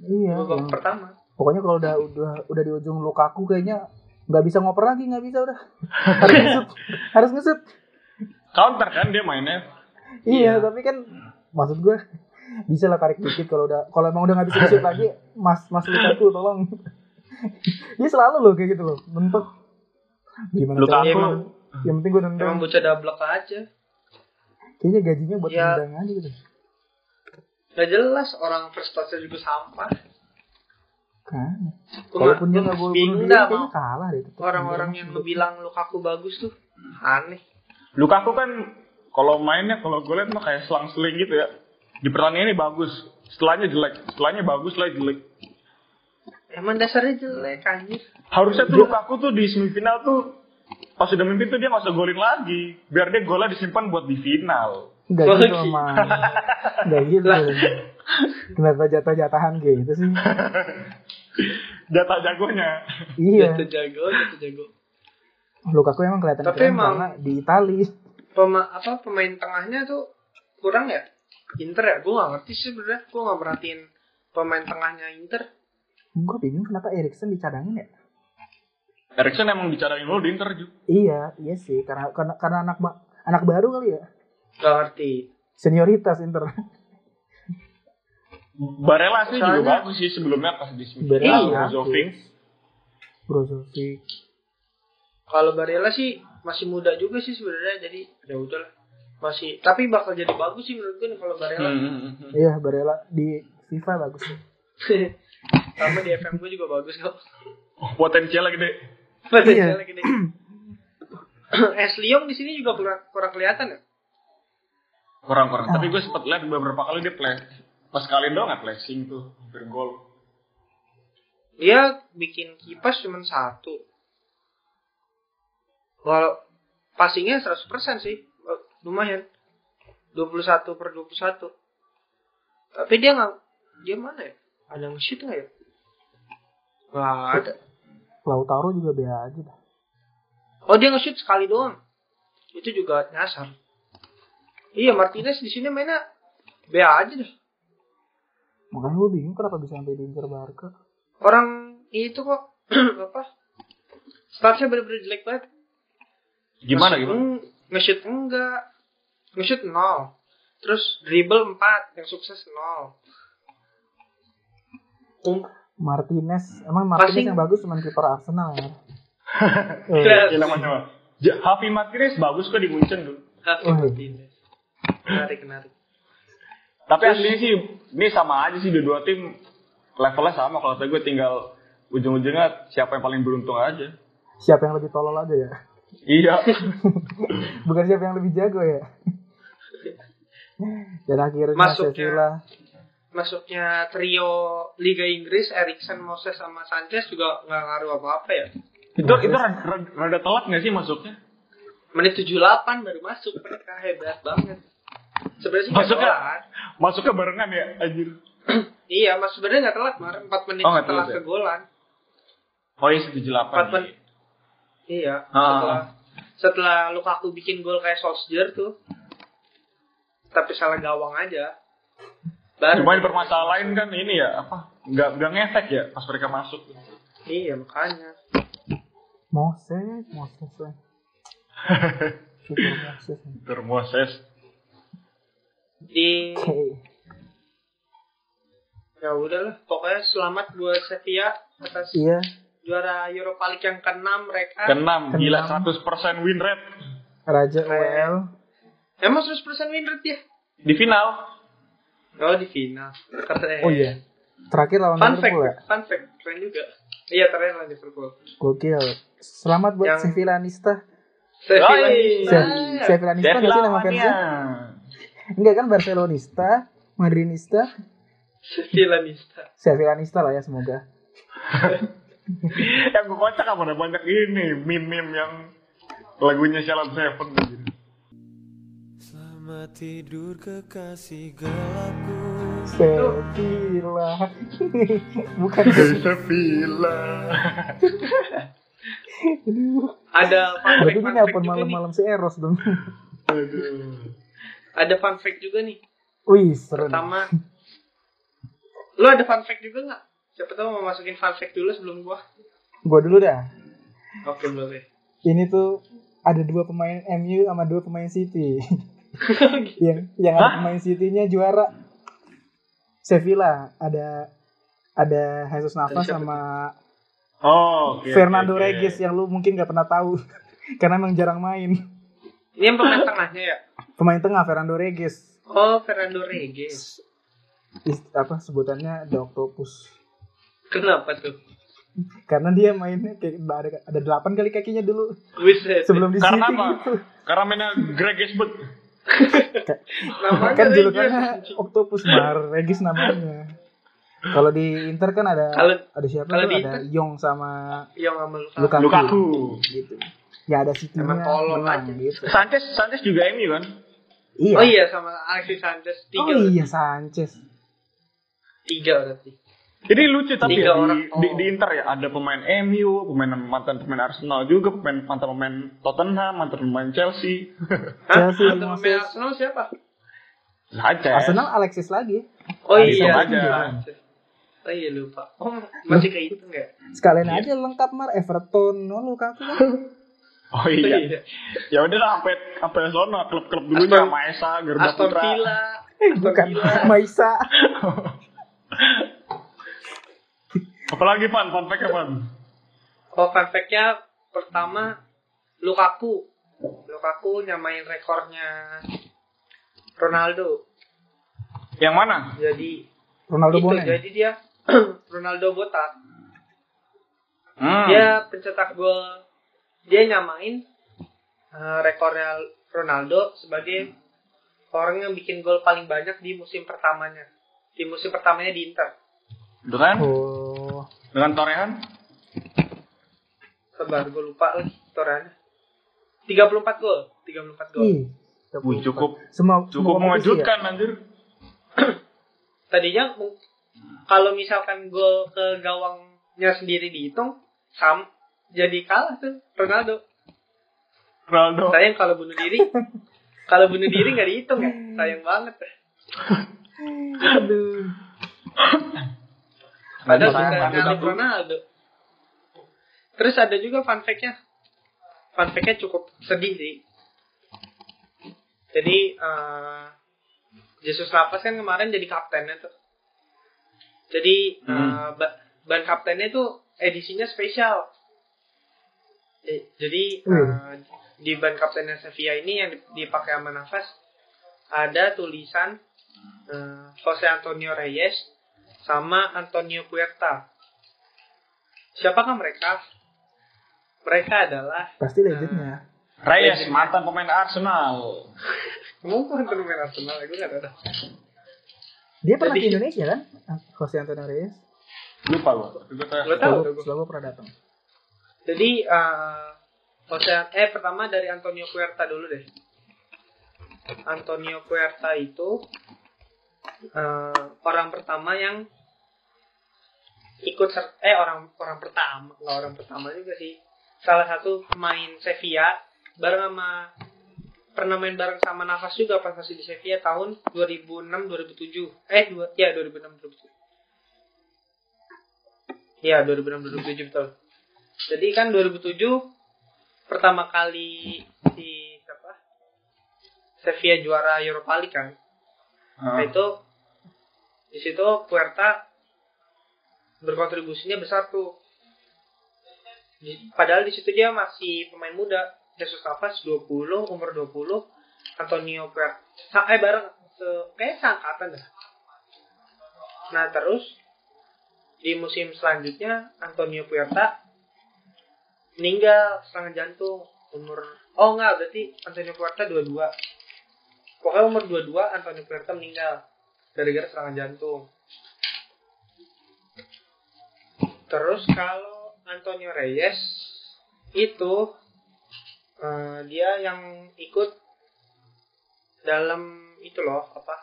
S2: Iya.
S1: babak
S2: yang-
S1: pertama
S2: Pokoknya kalau udah udah udah di ujung Lukaku kayaknya nggak bisa ngoper lagi, nggak bisa udah. Harus ngesut. Harus ngesut.
S3: Counter kan dia mainnya.
S2: Iya,
S1: Iya.
S2: tapi kan maksud gue bisa lah tarik dikit kalau udah kalau emang udah nggak bisa shoot lagi, Mas Mas Lukaku tolong. Dia selalu loh kayak gitu loh, bentuk gimana
S3: Lukaku
S1: emang
S2: Yang penting gue nendang.
S1: emang bocah dablek aja
S2: Kayaknya gajinya buat
S1: Ya.
S2: nendang aja gitu.
S1: Gak jelas orang prestasi juga sampah
S2: Kan. Walaupun dia
S1: nggak- bingung dah sama
S2: kalah deh.
S1: orang-orang yang lu bilang Lukaku bagus tuh aneh
S3: Lukaku kan kalau mainnya kalau gue lihat mah kayak selang-seling gitu ya. Di pertandingan ini bagus, setelahnya jelek, setelahnya bagus lah jelek.
S1: emang dasarnya jelek anjir
S3: Harusnya tuh Lukaku tuh di semifinal tuh pas sudah mimpi tuh dia nggak usah golin lagi, biar dia golnya disimpan buat di final.
S2: Gak
S1: Oh,
S2: gitu
S1: gitu.
S2: emang. Gak gitu. Kenapa jatah-jatahan gitu sih?
S3: Jatah jagonya.
S2: Iya.
S1: Jatuh jago jatuh jago
S2: Lukaku emang kelihatan
S1: Tapi
S2: keren
S1: emang-
S2: karena di Itali.
S1: Pema, apa pemain tengahnya tuh kurang ya Inter ya gue gak ngerti sih sebenarnya gue gak merhatiin pemain tengahnya Inter
S2: Gue bingung kenapa Erikson dicadangin ya?
S3: Erikson emang bicarain dulu di Inter juga.
S2: Iya, iya sih karena karena, karena anak anak baru kali ya.
S1: Gak ngerti
S2: Senioritas Inter.
S3: Barella sih juga bagus sih sebelumnya pas di
S2: Barella
S3: semifinal
S1: Iya.
S3: Brozovic.
S2: Brozovic.
S1: kalau Barella sih masih muda juga sih sebenarnya jadi ya udahlah masih tapi bakal jadi bagus sih menurut gue nih kalau Barella
S3: Hmm.
S2: Iya, Barella di FIFA bagus sih.
S1: sama di FM gue juga bagus kok
S3: Potensialnya gede.
S1: Potensialnya gede. Ashley Young di sini juga kurang, kurang kelihatan ya
S3: Kurang-kurang.
S2: Ah.
S3: Tapi gue sempat lihat beberapa kali dia play. Pas kali doang nggak flashing tuh, hampir gol.
S1: dia bikin kipas cuma satu Walau passingnya 100% sih lumayan 21 per 21 tapi dia nggak dia mana ya ada nge-shoot nggak ya nggak ada
S2: Lautaro juga B aja dah.
S1: oh dia nge-shoot sekali doang itu juga nyasar iya Martinez di sini mainnya B aja deh
S2: Makanya gue bingung kenapa bisa sampai diincar Barca.
S1: orang itu kok apa statsnya bener-bener jelek banget
S3: Gimana
S1: Nge-shoot
S3: gimana?
S1: Nge-shoot enggak. Nge-shoot nol. Terus dribble 4, yang sukses nol. Um,
S2: Martinez, emang Martinez
S1: Passing.
S2: yang bagus cuma kiper Arsenal ya.
S1: Jelas.
S3: Iya Javi Martinez bagus kok di Munchen dulu.
S1: Hafi
S2: Oh.
S1: Martinez. Menarik, menarik.
S3: Tapi aslinya sih ini sama aja sih dua-dua tim levelnya sama kalau saya gue tinggal ujung-ujungnya siapa yang paling beruntung aja.
S2: Siapa yang lebih tolol aja ya?
S3: Iya.
S2: Bukan siapa yang lebih jago ya? Dan akhirnya
S1: Masuknya. Masuknya trio Liga Inggris, Erikson, Moses sama Sanchez juga nggak ngaruh apa-apa ya.
S3: itu itu rada, rada- rada telat nggak sih masuknya?
S1: Menit 78 baru masuk mereka hebat banget. Sebenarnya sih
S3: Masuknya
S1: telat.
S3: masuknya barengan ya anjir.
S1: Iya, mas sebenarnya nggak telat, Mar. 4 menit
S3: Oh, nggak
S1: setelah
S3: telat ya?
S1: kegolan.
S3: Oh iya 78.
S1: 4 menit. Iya,
S3: Ah.
S1: setelah setelah Lukaku bikin gol kayak Solskjaer tuh. Tapi salah gawang aja. Baru
S3: Cuma yang permasalahan kan ini ya apa? Nggak nggak ngefek ya pas mereka masuk.
S1: Iya, makanya.
S2: Moses, Moses lah. Super Moses.
S1: Di
S2: Oke.
S1: ya udahlah, pokoknya selamat buat Sevilla atas
S2: Iya,
S1: juara Europa League yang ke-6 mereka.
S3: Keenam, gila
S2: Keenam.
S3: 100% win rate
S2: Raja. UL.
S1: Emang 100% win rate ya?
S3: di final.
S1: Oh, di final. Keren.
S2: Oh iya. Terakhir lawan
S1: Fun fact,
S2: Liverpool ya.
S1: fun fact, keren juga. Iya, terakhir lawan Liverpool.
S2: Gokil. Selamat buat
S1: Yang-. Sevilla
S3: Oi.
S1: bisa.
S2: Se- Sevillanista nggak sih nama fansnya? Enggak kan Barcelonista, Madrinista,
S1: Sevillanista.
S2: Sevillanista lah ya semoga.
S3: yang gue kocak apa ada banyak ini meme-meme yang lagunya Shalom Seven gitu.
S4: Selamat tidur kekasih gelapku
S2: Sevilla. Bukan
S3: Sevilla.
S2: Aduh.
S1: Ada
S2: Berarti ini apa malam-malam si Eros dong.
S1: Ada fun fact juga nih.
S2: Wih, seru.
S1: Pertama, lu ada fun fact juga nggak? Siapa tahu mau masukin fun fact dulu sebelum gua.
S2: Gua dulu dah.
S1: Oke, boleh.
S2: Ini tuh ada dua pemain MU sama dua pemain City. yang yang ada
S3: Hah?
S2: pemain City-nya juara Sevilla ada ada Jesus Navas sama
S3: Oh, oke,
S2: Fernando
S3: oke, oke.
S2: Regis yang lu mungkin gak pernah tahu karena emang jarang main.
S1: Ini yang pemain tengahnya ya?
S2: Pemain tengah Fernando Regis.
S1: Oh, Fernando Regis.
S2: Is- apa sebutannya The Octopus.
S1: Kenapa tuh?
S2: Karena dia mainnya kayak ada ada delapan kali kakinya dulu
S1: Buset.
S2: sebelum di
S3: Karena
S2: City
S3: apa?
S2: gitu.
S3: Karena mainnya Greg Esbet.
S1: Namanya
S2: kan julukannya Octopus Mar, Regis namanya. Kalau di Inter kan ada
S1: Kalau-
S2: ada siapa
S1: kalau
S2: tuh?
S1: di
S2: Ada
S1: Inter-
S2: Yong sama
S1: Yang sama Lukaku.
S2: Lukaku.
S3: Lukaku.
S2: Gitu. Ya ada City-nya
S1: Emang tolol
S2: menang,
S1: aja.
S2: gitu.
S3: Sanchez Sanchez juga MU kan?
S2: Iya.
S1: Oh iya, sama Alexis Sanchez. Tiga,
S2: Oh iya Sanchez.
S1: tiga berarti.
S3: Jadi lucu tapi
S1: Tiga
S3: ya, di,
S1: orang.
S3: di,
S1: Oh.
S3: di Inter ya ada pemain MU, pemain mantan pemain Arsenal juga, pemain mantan pemain Tottenham, mantan pemain Chelsea.
S2: Chelsea,
S1: Mantan pemain Arsenal siapa?
S3: Sanchez.
S2: Arsenal Alexis lagi.
S1: Oh
S3: Bisa
S1: iya,
S3: aja.
S1: Oh iya lupa. Oh masih kayak itu enggak?
S2: Sekalian
S3: Iya.
S2: aja lengkap Mar Everton, no Lukaku kan.
S3: Oh iya. Ya udah lah sampai sampai sono klub-klub dulunya
S1: Aston-
S3: Maesa, Garuda
S1: Aston
S3: Putra.
S1: Villa. Aston
S2: Bukan
S1: Villa.
S2: Maisa.
S3: Apalagi Pan, fun fact Pan?
S1: Oh fun fact-nya pertama Lukaku. Lukaku nyamain rekornya Ronaldo.
S3: Yang mana?
S1: Jadi
S2: Ronaldo
S1: itu
S2: Bonen.
S1: jadi dia Ronaldo botak.
S3: Hmm.
S1: Dia pencetak gol. Dia nyamain eh, rekornya Ronaldo sebagai orang yang bikin gol paling banyak di musim pertamanya. Di musim pertamanya di Inter.
S3: Dengan
S2: Oh.
S3: dengan torehan?
S1: Sebar gue lupa lagi torehannya. 34 gol, 34 gol.
S2: Ih.
S3: Wih, cukup
S2: Semua
S3: cukup
S2: kompetisi
S3: mengejutkan anjir.
S1: Tadinya kalau misalkan gol ke gawangnya sendiri dihitung, sam jadi kalah tuh Ronaldo.
S3: Ronaldo.
S1: Sayang kalau bunuh diri, kalau bunuh diri nggak dihitung ya, sayang banget.
S2: Ya. Aduh.
S1: Padahal
S3: Sayang
S1: sudah
S3: banget,
S1: nyalip
S3: Ronaldo.
S1: Terus ada juga fun fact-nya. Fun fact-nya cukup sedih sih. Jadi, eh Jesus Navas kan kemarin jadi kaptennya tuh. Jadi, eh,
S3: Hmm.
S1: ba- ban kaptennya tuh edisinya spesial. Eh, Jadi,
S2: Hmm.
S1: eh, di ban kaptennya Sevilla ini yang dipakai sama Navas, ada tulisan eh, Jose Antonio Reyes sama Antonio Puerta. Siapakah mereka? Mereka adalah
S2: Pasti legendnya.
S3: Reyes mantan pemain Arsenal.
S1: Kan pemain Arsenal, gue gak tahu.
S2: Dia pernah
S1: Jadi-
S2: ke Indonesia kan? Jose Antonio Reyes.
S3: Lupa tahu.
S1: Gue tahu.
S2: Selalu pernah datang.
S1: Jadi Jose eh pertama dari Antonio Puerta dulu deh. Antonio Puerta itu eh, orang pertama yang ikut ser- eh orang orang pertama nggak orang pertama juga sih. Salah satu pemain Sevilla bareng sama pernah main bareng sama Navas juga pas masih di Sevilla tahun 2006 2007 eh dua ya 2006 2007 ya 2006 2007 betul jadi kan 2007 pertama kali si siapa Sevilla juara Europa League kan Nah
S3: Ah.
S1: itu di situ Puerta berkontribusinya besar tuh. Di- padahal di situ dia masih pemain muda. Jesus Navas 20, umur 20. Antonio Puerta. Eh bareng se kayak seangkatan dah. Nah terus di musim selanjutnya Antonio Puerta meninggal serangan jantung umur oh enggak berarti Antonio Puerta 22 pokoknya umur 22 Antonio Puerta meninggal gara-gara serangan jantung terus kalau Antonio Reyes itu eh, dia yang ikut dalam itu loh apa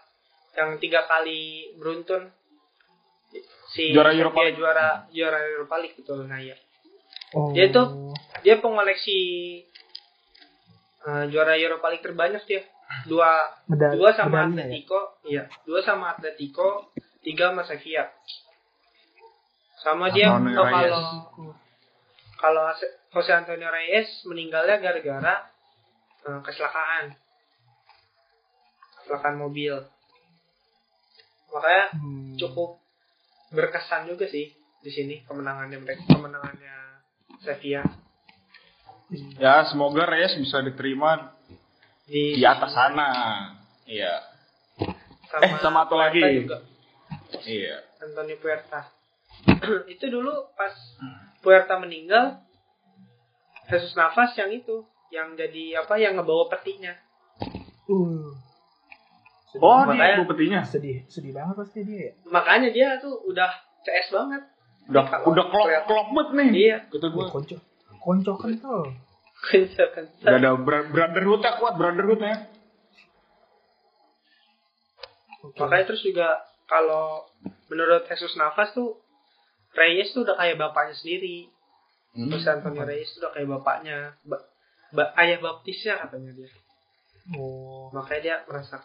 S1: yang tiga kali beruntun si
S3: Juara Europa League.
S1: juara juara Europa League betul nah ya
S2: Oh.
S1: Dia tuh- dia pengoleksi eh, juara Europa League terbanyak dia dua
S2: medali,
S1: dua sama
S2: ya?
S1: Atletico iya dua sama Atletico tiga sama Sevilla sama dia
S3: Antonio
S1: oh,
S3: Reyes.
S1: kalau kalau Jose- Antonio Reyes meninggalnya gara-gara eh, kecelakaan kecelakaan mobil makanya
S2: Hmm.
S1: cukup berkesan juga sih di sini kemenangannya mereka kemenangannya Sevilla
S3: Ya, semoga Reyes bisa diterima
S1: di,
S3: di atas sana. Iya.
S1: sama,
S3: Eh, sama satu lagi.
S1: Juga
S3: Iya.
S1: Antonio Puerta itu dulu pas Puerta meninggal Jesus Navas yang itu yang jadi apa yang ngebawa petinya
S2: Uh. Sedih,
S3: Oh,
S1: Makanya-
S3: ini bupetinya.
S2: sedih, sedih banget pasti dia ya.
S1: makanya dia tuh udah CS banget
S3: Udah udah klop klop banget nih.
S1: iya
S3: Kata
S2: Wah,
S3: gua.
S2: Konco, konco kental.
S1: kenceng kenceng
S3: Gak ada brotherhood kuat brotherhoodnya.
S2: Oke.
S1: Makanya terus juga kalau menurut Jesus Navas tuh Reyes tuh udah kayak bapaknya sendiri.
S3: Hmm.
S1: Terus Antonio Reyes tuh udah kayak bapaknya. Ba- ba- ayah baptisnya katanya dia.
S2: Oh.
S1: Makanya dia merasa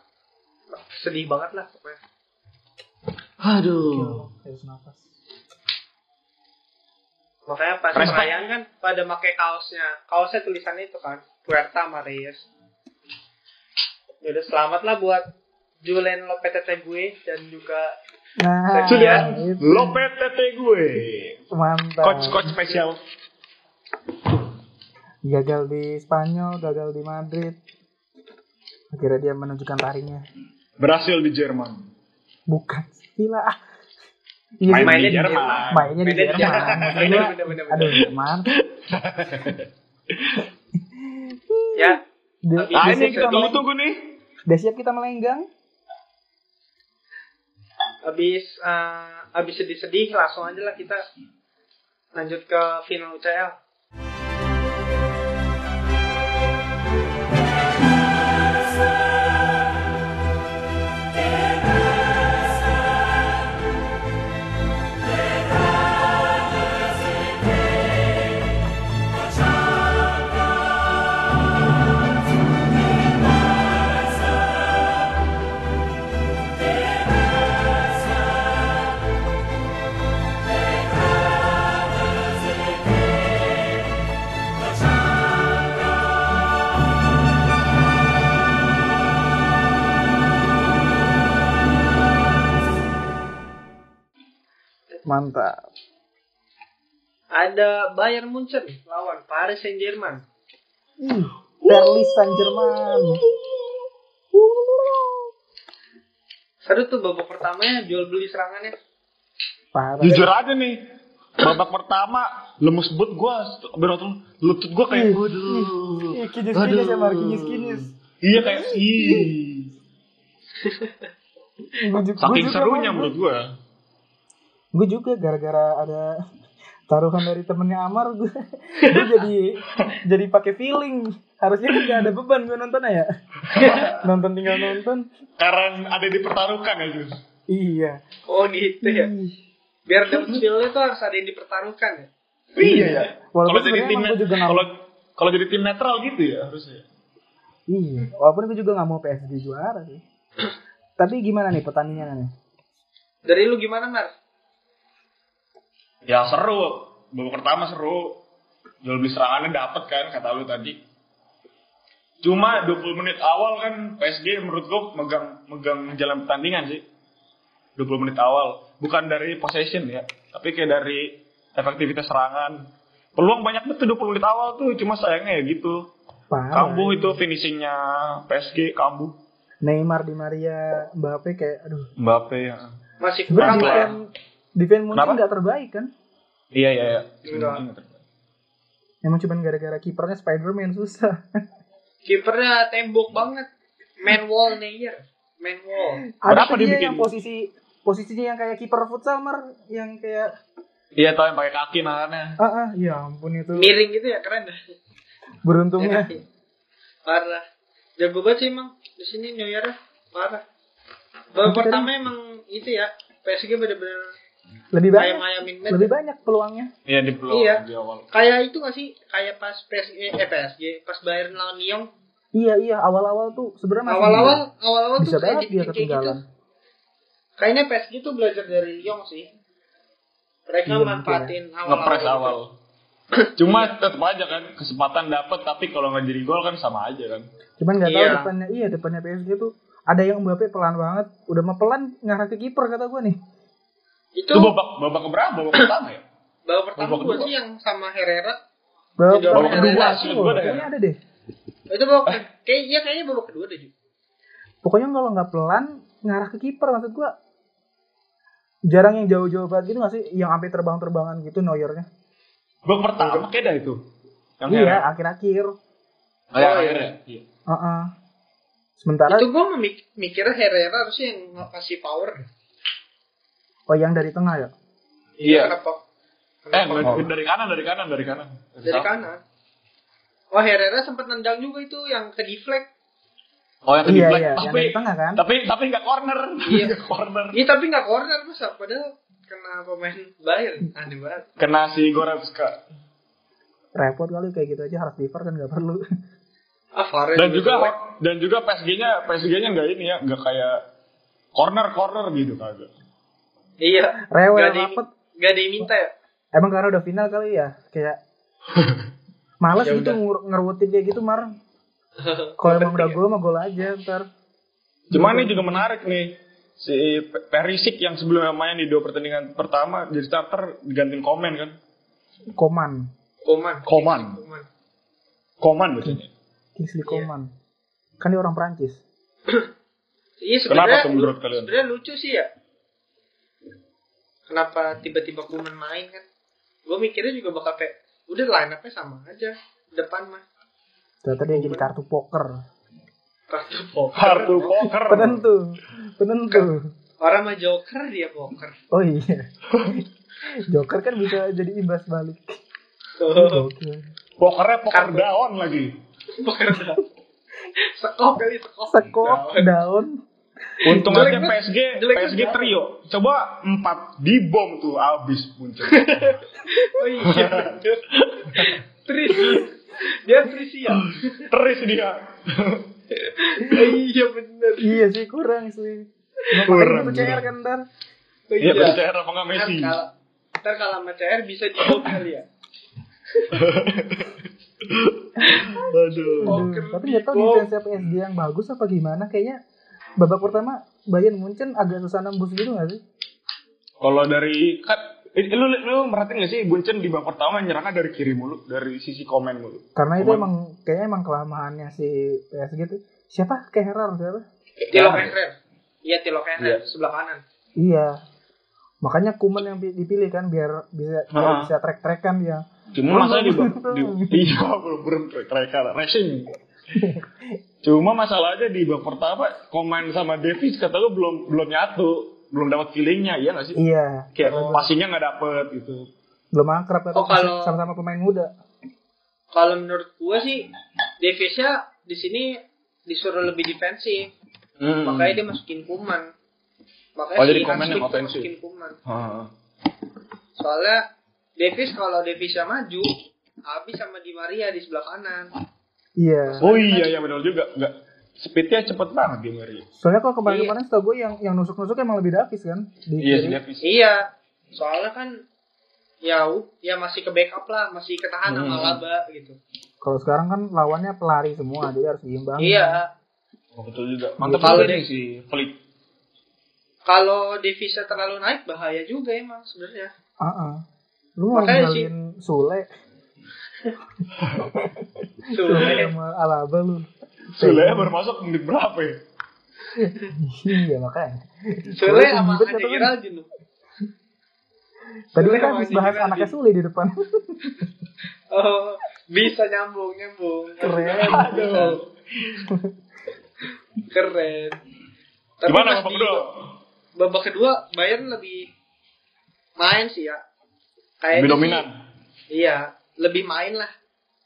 S1: sedih banget lah pokoknya.
S3: Aduh.
S2: Harus nafas.
S1: Makanya pas
S3: Respect.
S1: perayaan kan pada pakai kaosnya. Kaosnya tulisannya itu kan Puerta sama Reyes. Yaudah selamat lah buat Julen Lopetegui gue dan juga
S2: Nah,
S3: Sudah.
S2: itu.
S3: Lopet tete gue.
S2: Mantap.
S3: Coach coach spesial.
S2: Gagal di Spanyol, gagal di Madrid. Akhirnya dia menunjukkan taringnya.
S3: Berhasil di Jerman.
S2: Bukan. Gila. ah. Iya,
S3: Main
S1: mainnya
S3: di Jerman.
S2: Mainnya di
S1: Mainnya di
S2: Jerman.
S1: Bener,
S2: Aduh. Jerman.
S1: ya
S2: udah
S3: Ah ini
S2: kita
S3: tunggu tunggu nih.
S2: udah siap kita melenggang?
S1: habis eh, habis sedih-sedih langsung aja lah kita lanjut ke final UCL.
S2: Mantap.
S1: Ada Bayern Munchen lawan Paris Saint Germain.
S2: Ih, Paris Saint Germain.
S1: Seru tuh babak pertamanya jual beli serangannya.
S2: Parah.
S3: Jujur aja nih, babak pertama lemes banget gue, berotong lutut gue kayak,
S2: Ih,
S3: waduh,
S2: Ih, kinis-kinis ya, Mar, kinis-kinis.
S3: Iya kayak, ih,
S2: Gua gua
S3: saking serunya menurut gue.
S2: Gue juga gara-gara ada taruhan dari temennya Amar gue gue jadi jadi pakai feeling harusnya kan gak ada beban gue nonton ya nonton tinggal nonton
S3: Karena ada dipertaruhkan ya Jus.
S2: iya
S1: Oh gitu ya. Biar dapet feel-nya tuh harus ada yang dipertaruhkan ya.
S3: Iya ya.
S2: Walaupun
S3: Kalau jadi tim
S2: juga
S3: kalau kalau jadi tim netral gitu ya harusnya.
S2: iya walaupun gue juga nggak mau PSG juara sih tapi gimana nih pertandingannya nih
S1: Dari lu gimana, Mar?
S3: Ya seru. Babak pertama seru. Jual beli serangannya dapet kan kata lu tadi. Cuma 20 menit awal kan PSG menurut gua megang megang jalan pertandingan sih. 20 menit awal. Bukan dari possession ya, tapi kayak dari efektivitas serangan. Peluang banyak betul 20 menit awal tuh, cuma sayangnya ya gitu.
S2: parah
S3: Kambu itu finishingnya PSG, Kambu.
S2: Neymar di Maria Mbappe kayak aduh
S3: Mbappe ya.
S1: Masih kurang lah.
S2: Defense
S3: Kenapa?
S2: nggak terbaik kan
S3: Iya iya iya.
S1: Enggak.
S2: emang cuma gara-gara kipernya Spiderman susah
S1: Kipernya tembok banget. Man wall Neuer. Man wall.
S2: ada
S3: Berapa
S2: dia
S3: dibikin?
S2: yang posisi posisinya yang kayak kiper futsal mar yang kayak
S3: Iya tau yang pakai kaki nahannya.
S2: ah ah ya ampun itu
S1: Miring gitu ya keren dah.
S2: beruntungnya
S1: Ya, Parah. Jago banget sih emang di sini Neuer parah. Babak
S2: Tapi
S1: pertama emang itu ya PSG bener-bener
S2: lebih
S1: kayak
S2: banyak
S1: match.
S2: lebih banyak peluangnya
S3: Iya di peluang
S1: Iya.
S3: di awal.
S1: Kayak itu gak sih? Kayak pas PSG, eh PSG, pas Bayern lawan Lyon.
S2: iya iya awal-awal tuh sebenarnya masih
S1: Awal-awal, awal-awal tuh kayak
S2: banget dia
S1: kayak gitu.
S2: ketinggalan
S1: Kayaknya PSG tuh belajar dari Lyon sih. Mereka
S2: Iya, mungkin
S1: manfaatin
S3: Ngepres
S1: awal-awal.
S3: awal. Cuma tetap aja kan kesempatan dapat tapi kalau nggak jadi gol kan sama aja kan.
S2: cuman nggak tahu
S1: Iya.
S2: depannya iya depannya PSG tuh ada yang Mbappe pelan banget udah mah pelan ngarah ke kiper kata gue nih
S1: Itu
S3: Itu babak babak keberapa? Babak pertama ya?
S1: babak pertama
S3: babak
S1: gue
S3: kedua.
S1: sih yang sama Herrera.
S2: babak
S1: babak kedua
S3: sih, gua ada
S2: kayaknya
S3: ya.
S2: ada deh
S1: Itu babak kayak iya kayaknya babak kedua deh.
S2: Pokoknya kalau nggak pelan ngarah ke kiper maksud gue jarang yang jauh-jauh banget gitu nggak sih yang sampai terbang-terbangan gitu Neuernya
S3: Babak pertama kayak dah itu. Yang
S2: iya akhir-akhir
S3: Oh, yang
S1: Oh, iya.
S3: Herrera. Iya.
S2: Heeh. sementara
S1: Itu gue mikirnya Herrera harusnya yang ngasih power.
S2: Oh yang dari tengah ya
S3: Iya.
S1: Kenapa?
S3: Eh, dari- dari kanan, dari kanan, dari kanan.
S1: dari kanan. Oh Herrera sempat nendang juga itu yang ke deflect.
S3: Oh, yang ke
S2: iya
S3: deflect.
S2: iya yang
S3: Tapi
S2: dari tengah kan
S3: tapi tapi nggak corner.
S1: Iya.
S3: Corner.
S1: Iya tapi nggak corner masa padahal kena pemain Bayern. Aneh banget.
S3: Kena si Goretzka.
S2: repot kali kayak gitu aja harus di kan nggak perlu
S1: Ah,
S3: Dan juga dan juga PSG-nya PSG-nya nggak ini ya, nggak kayak corner corner gitu kagak.
S1: Iya.
S2: rewel
S1: Gak
S2: rapet
S1: Gak ada yang minta ya.
S2: emang karena udah final kali ya kayak males
S1: Ya
S2: gitu
S1: udah.
S2: ngur- ngerutin kayak gitu mar kalau emang udah gol mah gol aja ntar
S3: Cuma ini juga menarik nih. Si Pe- Perisic yang sebelumnya main di dua pertandingan pertama jadi starter digantiin komen kan.
S2: Koman
S1: Koman.
S3: Koman.
S1: Koman.
S3: Koman bacanya.
S2: Kingsley
S1: Iya.
S2: Coman kan dia orang Prancis
S1: Iya
S3: Kenapa tuh menurut kalian?
S1: sebenarnya lucu sih ya. Kenapa tiba-tiba Koman main kan? Gue mikirnya juga bakal kayak udah line up-nya sama aja depan mah.
S2: ternyata dia jadi kartu poker
S1: Kartu poker.
S3: Kartu poker.
S2: penentu penentu
S1: Orang mah joker dia poker.
S2: oh iya Joker kan bisa jadi imbas balik
S1: Oh.
S3: Pokernya poker
S1: Kartu.
S3: daun lagi.
S1: poker dah. Sekok kali sekok.
S2: sekop daun
S3: Untung aja. PSG
S1: Jelek
S3: PSG trio. Coba empat di bom tuh abis muncul.
S1: Oh iya. Tris. Dia Tris ya.
S3: Teris dia.
S1: Iya bener.
S2: iya sih kurang sih
S3: Kurang,
S2: itu CR kan ntar
S1: Oh,
S3: Iya percaya apa nggak Messi?
S1: Ntar kalau sama CR bisa di kali ya.
S3: Aduh.
S2: Tapi nggak tahu defense PSG yang bagus apa gimana kayaknya babak pertama Bayern Munchen agak susah nembus gitu gak sih?
S3: Kalau dari kan eh, lu lu merhatiin gak sih Bunchen di babak pertama nyerangnya dari kiri mulu, dari sisi komen mulu.
S2: Karena itu
S3: Cuman-
S2: emang kayaknya emang kelemahannya si PSG tuh. Siapa? Kehrer siapa?
S1: Tilo Kehrer. Iya Tilo Kehrer
S3: Iya.
S1: sebelah kanan.
S2: Iya. Makanya Kuman yang pi- dipilih kan biar bisa biar bisa trek-trekan ya.
S3: Cuma masalah di,
S2: Belum.
S3: di iya belum belum mereka racing. Cuma masalahnya di babak pertama komen sama Davis kata gue belum belum nyatu, belum dapat feelingnya, iya nggak sih?
S2: Iya.
S3: Kayak passingnya nggak dapet gitu.
S2: Belum akrab kan
S1: Oh, kalau-
S2: sama-sama pemain muda.
S1: Kalau menurut gua sih Davisnya di sini disuruh lebih defensif.
S3: Hmm.
S1: Makanya dia masukin Kuman. Makanya
S3: Oh, jadi Kuman yang ofensif.
S1: masukin Kuman. Soalnya Davis kalau Davisnya maju habis sama Di Maria di sebelah kanan.
S2: Iya.
S3: Oh iya ya benar juga, nggak speednya cepet banget dia Mary.
S2: Soalnya kalau
S1: Iya.
S2: kemarin-kemarin setahu gue yang yang nusuk-nusuk emang lebih Davis kan di
S3: Iya si Davis.
S1: Iya. Soalnya kan ya ya masih ke backup lah, masih ketahan sama
S3: Hmm.
S1: Laba gitu.
S2: Kalau sekarang kan lawannya pelari semua, jadi harus diimbang.
S1: Iya.
S3: Oh, betul juga. Mantap
S1: Kalau
S3: nih si Flick.
S1: Kalau Davisnya terlalu naik bahaya juga emang sebenarnya.
S2: Ah, ah. Lu mau
S1: Makanya
S2: ngenalin Sule, Sule sama Alaba lu.
S3: Sule baru masuk menit berapa ya?
S2: iya makanya.
S1: Sule sama Ade
S2: kata lu. Tadi kita
S1: sama
S2: habis bahas anaknya Sule di depan.
S1: Oh, bisa nyambung, nyambung.
S2: Keren.
S1: Aduh. Keren. Tapi
S3: Gimana babak kedua?
S1: Babak kedua Bayern lebih main sih ya. Kayaknya
S3: Lebih dominan.
S1: Iya, lebih main lah.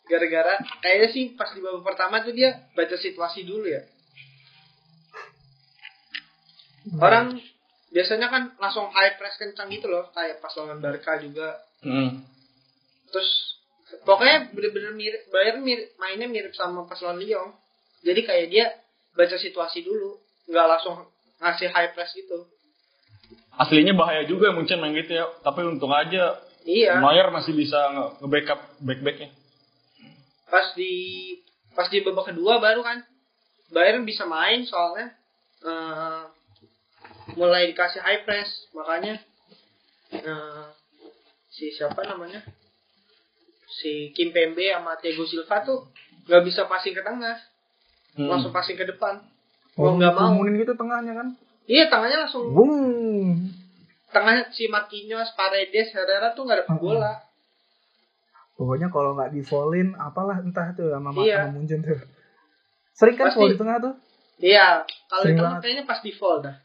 S1: Gara-gara kayaknya sih pas di babak pertama tuh dia baca situasi dulu ya. Orang biasanya kan langsung high press kencang gitu loh, kayak pas lawan Barca juga.
S3: Hmm.
S1: Terus pokoknya bener-bener mirip Bayern mirip mainnya mirip sama pas lawan Lyon. Jadi kayak dia baca situasi dulu, nggak langsung ngasih high press gitu.
S3: Aslinya bahaya juga Munchen main gitu ya. Tapi untung aja
S1: Iya,
S3: Neuer masih bisa nge- nge-backup back-backnya.
S1: pas di pas di babak kedua baru kan Bayern bisa main soalnya eh, mulai dikasih high press makanya eh, si siapa namanya si Kim Pembe sama Thiago Silva tuh nggak bisa passing ke tengah
S3: Hmm.
S1: langsung passing ke depan
S2: Oh,
S1: mau nggak mau
S2: gitu tengahnya kan.
S1: iya tangannya langsung
S2: Bung.
S1: Tengahnya si Marquinhos Paredes Herrera tuh nggak
S2: Mm-mm.
S1: bola
S2: Pokoknya kalau nggak di fallin apalah entah tuh sama
S1: Iya.
S2: sama Munchen tuh. Sering kan
S1: Pasti.
S2: di tengah tuh.
S1: iya kalau di tengah
S2: banget.
S1: kayaknya pas di fall dah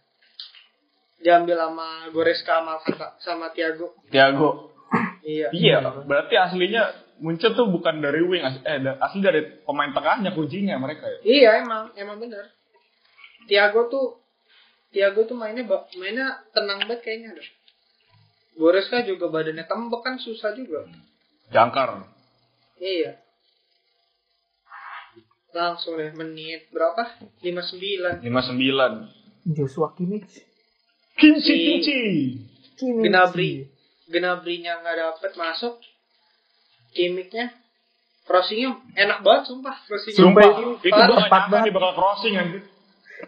S1: diambil sama Goreska sama sama Thiago
S3: Thiago.
S1: iya
S3: Iya, berarti aslinya Munchen tuh bukan dari wing, eh asli dari pemain tengahnya kuncinya mereka ya.
S1: Iya emang, emang bener. Tiago tuh, Tiago tuh mainnya mainnya tenang banget kayaknya deh. Goreska juga badannya tembek kan susah juga.
S3: Jangkar.
S1: Iya. Langsung deh menit berapa? 59.
S3: 59.
S2: Joshua Kimmich.
S3: Kimchi Kimchi.
S2: Kimmich.
S1: Gnabry. Gnabrinya nggak dapet masuk. Kimiknya crossingnya enak banget sumpah crossingnya.
S2: Sumpah, itu tepat banget.
S3: dia bakal crossing anjir.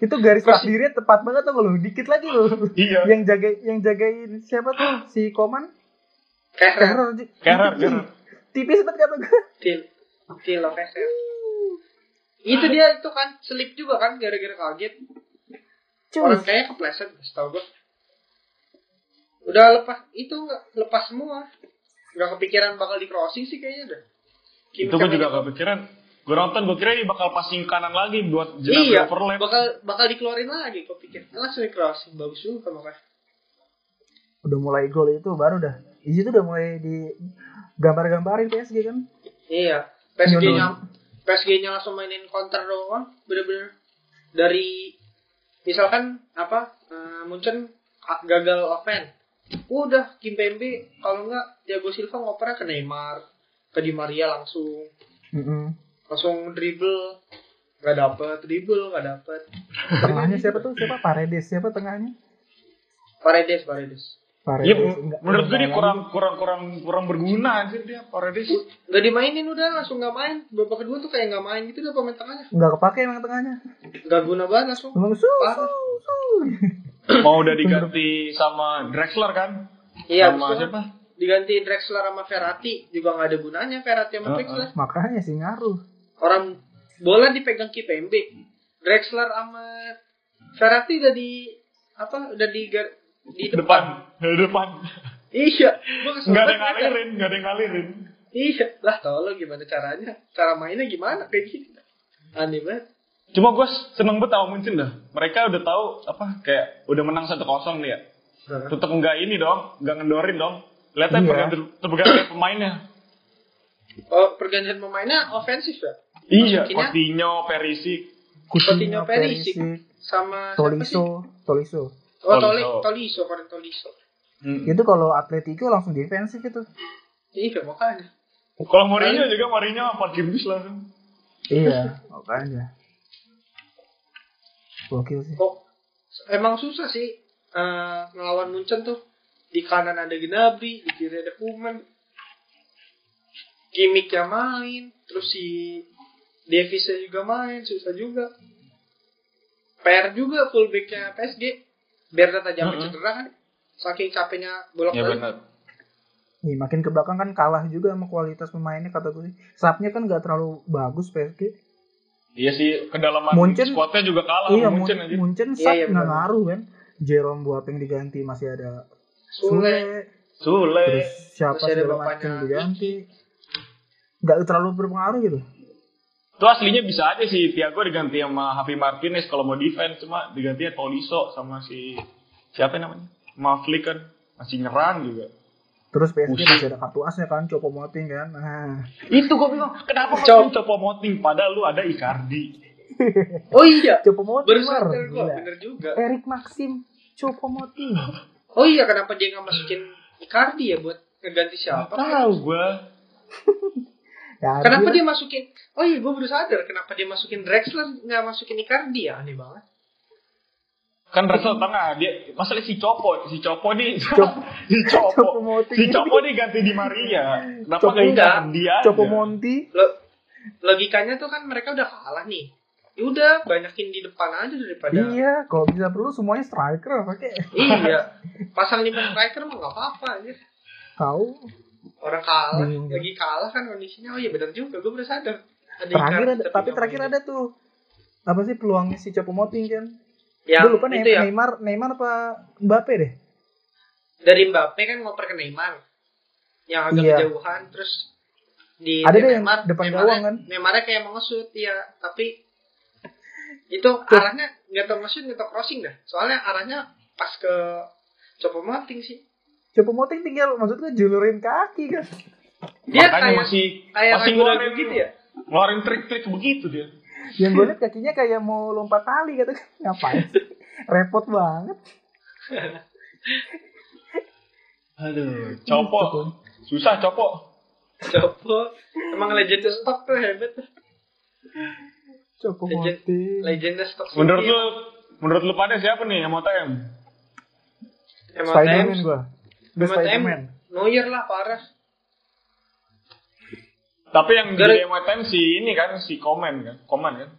S2: Itu garis takdirnya tepat banget tuh lu. Dikit lagi lu.
S3: Iya.
S2: yang jaga yang jagain siapa tuh? Si Koman? Kehrer,
S3: Kehrer.
S2: Tipis banget kata gue.
S1: Til, Kehrer. Itu dia itu kan selip juga kan gara-gara kaget. Orang
S2: Cus.
S1: kayaknya kepleset, setahu gue. Udah lepas, itu nggak lepas semua. Nggak kepikiran bakal di crossing sih kayaknya dah. Kim
S3: Itu gue juga
S1: itu.
S3: Gue nonton, gue kira dia bakal passing kanan lagi buat
S1: Iya,
S3: jenab overlap.
S1: bakal bakal dikeluarin lagi. Kau pikir langsung di crossing, bagus juga makanya.
S2: Udah mulai gol itu baru dah. Di situ udah mulai di gambar-gambarin PSG kan.
S1: Iya, PSG-nya. PSG-nya langsung mainin counter doang, bener-bener dari misalkan apa Munchen ah, gagal offense. Udah Kim Pembe kalau enggak Thiago Silva ngopernya ke Neymar, ke Di Maria langsung.
S2: Mm-mm.
S1: Langsung dribble nggak dapet dribble nggak dapet
S2: Tengahnya siapa tuh? Siapa? Paredes. Siapa tengahnya?
S1: Paredes Paredes
S2: Paredes.
S3: Iya,
S2: Enggak-
S3: menurut gue dia kurang kurang kurang kurang berguna anjir dia Paredes.
S1: nggak dimainin udah langsung nggak main babak kedua tuh kayak nggak main gitu udah pemain tengahnya
S2: Enggak kepake emang tengahnya.
S1: nggak guna banget langsung
S2: Emang su,
S1: Parah.
S2: su, su.
S3: Mau udah diganti sama Drexler kan?
S1: iya
S3: sama siapa?
S1: diganti Drexler sama Verratti juga nggak ada gunanya Verratti sama. Drexler
S2: Makanya sih ngaruh.
S1: Orang bola dipegang Kipembe Drexler sama Verratti udah di apa udah di di depan.
S3: Depan, di depan.
S1: Iya,
S3: Nggak ada ngalirin, nggak ada yang ngalirin.
S1: Iya, lah tau lo gimana caranya? Cara mainnya gimana kayak gitu? Aneh banget.
S3: Cuma gue seneng banget sama Munchen dah. Mereka udah tahu apa kayak udah menang 1-0 nih ya. Tetep nggak ini dong, nggak ngendorin dong. Lihatnya pergantian, pergantian pemainnya.
S1: Oh, pergantian pemainnya ofensif ya?
S3: Iya,
S1: Masukinnya?
S3: Coutinho, Perisic.
S1: Coutinho, Perisic. Sama?
S2: Tolisso, Tolisso.
S1: Oh, Toli,
S3: Tolisso.
S1: Tolisso, Koren Tolisso.
S3: Hmm.
S2: Itu kalau Atletico langsung defensif itu.
S1: Iya, makanya.
S3: Kalau Mourinho juga Mourinho parkir bis langsung.
S2: Iya, makanya. Gokil sih.
S1: Kok emang susah sih eh, ngelawan Munchen tuh. Di kanan ada Gnabry, di kiri ada Kuman. Gimiknya main, terus si Davisnya juga main, susah juga. PR juga fullbacknya PSG. Biar data jamnya
S3: Mm-mm.
S1: cedera kan. Saking capeknya bolak
S3: Ya
S1: balik.
S3: benar.
S2: Nih, makin ke belakang kan kalah juga sama kualitas pemainnya kata gue sih. Sapnya kan gak terlalu bagus PSG.
S3: Iya sih, kedalaman
S2: Munchen-
S3: squadnya juga kalah
S2: iya,
S3: Munchen
S2: Mun-
S3: aja.
S2: Munchen
S1: Iya,
S2: Sap
S1: iya,
S2: nggak
S1: benar.
S2: ngaruh kan. Jerome Boateng diganti masih ada
S1: Sule.
S2: Sule.
S3: Sule.
S2: Terus siapa
S1: bapaknya
S2: macam diganti. Gak terlalu berpengaruh gitu.
S3: Itu aslinya bisa aja sih Thiago diganti sama Javi Martinez kalau mau defense cuma diganti Tolisso sama si siapa namanya? Mavlik kan masih nyerang juga.
S2: Terus PSG
S3: Pusing.
S2: masih ada kartu asnya kan, Chopo Moting kan. Nah,
S3: Itu gue bingung, kenapa
S1: Cop.
S3: Copo Moting padahal lu ada Icardi.
S1: Oh iya,
S2: Chopo Moting
S1: baru bener juga.
S2: Erik Maxim, Chopo Moting.
S1: Oh iya, kenapa dia nggak masukin Icardi ya buat ngeganti siapa?
S3: Tahu gue.
S2: Ya,
S1: Kenapa
S2: dia
S1: dia masukin? Oh iya, gue baru sadar kenapa dia masukin Drexler nggak masukin Icardi ya? Aneh banget.
S3: Kan Russell tengah dia masalah si Copo, si Copo nih
S2: Cop-
S3: si Copo.
S2: Moting.
S3: Si Copo nih ganti di Maria. Kenapa
S2: Copo
S3: nggak
S1: enggak.
S3: Icardi aja?
S2: Chopo Monti.
S1: Lo, logikanya tuh kan mereka udah kalah nih. Ya udah banyakin di depan aja daripada.
S2: Iya, kalau bisa perlu semuanya striker pakai.
S1: Iya. Pasang lima striker mah nggak apa-apa aja.
S2: Tahu.
S1: Orang kalah,
S2: Bingung.
S1: lagi kalah kan kondisinya. Oh iya benar juga, gue baru sadar. Ada
S2: Terakhir ada, tapi terakhir ada tuh apa sih peluangnya si Chopo Moting kan?
S1: Yang
S2: Gue lupa
S1: itu
S2: Neymar,
S1: ya.
S2: Neymar, Neymar apa Mbappe deh.
S1: Dari Mbappe kan ngoper ke Neymar. Yang agak
S2: Iya.
S1: kejauhan terus di
S2: Ada deh yang depan
S1: Neymarnya-
S2: gawang kan?
S1: Neymarnya kayak mau nge-shoot ya, tapi itu arahnya nggak tau nge-shoot nggak tau crossing dah. Soalnya arahnya pas ke Copo Moting sih.
S2: Chopo Moting tinggal maksudnya julurin kaki kan.
S1: Dia
S3: Makanya
S1: kayak
S3: masih
S1: kayak
S3: masih ngeluarin
S1: gitu ya.
S3: Ngeluarin trik-trik begitu dia.
S2: Yang gue liat kakinya kayak mau lompat tali gitu kan. Ngapain? Repot banget.
S3: Aduh, Copo. Susah Copo.
S1: Copo emang legend stok tuh hebat tuh.
S2: Chopo
S1: Legend-
S2: Moting.
S1: Legenda stok.
S3: Menurut lu menurut lu pada siapa nih yang mau TM?
S2: Spiderman gue. The
S1: Spiderman. Neuer lah parah.
S3: Tapi yang
S1: Gara-
S3: jadi MTM si ini kan si Komen kan, Komen kan.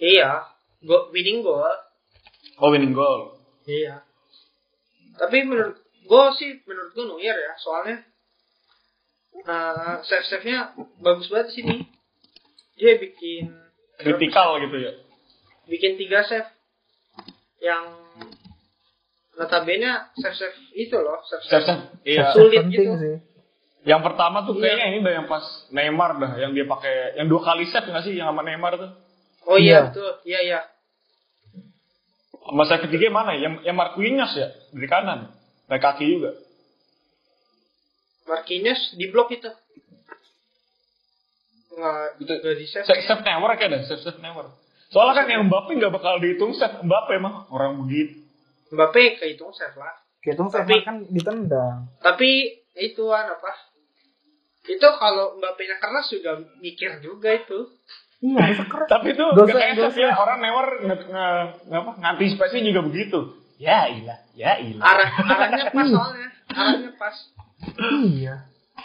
S1: Iya, go winning goal.
S3: Oh winning goal.
S1: Iya. Tapi menurut gue sih menurut gue Neuer ya, soalnya uh, save save nya bagus banget di sini. Dia bikin
S3: Kritikal gitu ya.
S1: bikin tiga save yang notabene save save itu loh save
S3: Save
S1: save.
S3: save. Iya.
S1: Sulit gitu.
S2: sih.
S3: Yang pertama tuh
S1: Iya.
S3: kayaknya ini dah yang pas Neymar dah, yang dia pakai yang dua kali save nggak sih yang sama Neymar tuh?
S1: Oh iya
S2: Iya.
S1: betul, iya iya.
S3: Sama saya ketiga mana? Yang yang Marquinhos ya dari kanan, dari kaki juga.
S1: Marquinhos di blok itu. Nggak,
S3: Itu-
S1: di save.
S3: Save, save Neymar kayak dah, save save Neymar. Soalnya kan yang Mbappe nggak bakal dihitung save Mbappe mah orang begitu.
S1: Mbappe kehitung save lah.
S2: Hitung saya
S1: Tapi-
S2: kan ditendang.
S1: Tapi itu kan apa? Itu kalau Mbappe-nya keras juga mikir juga itu.
S2: Iya, keras.
S3: Tapi itu
S2: Dosa- dosa.
S3: save ya orang Neymar nge, nge, nge, apa, ngantisipasi juga begitu. Ya ilah, ya ilah.
S1: Arah arahnya pas soalnya. Arahnya pas.
S2: Iya.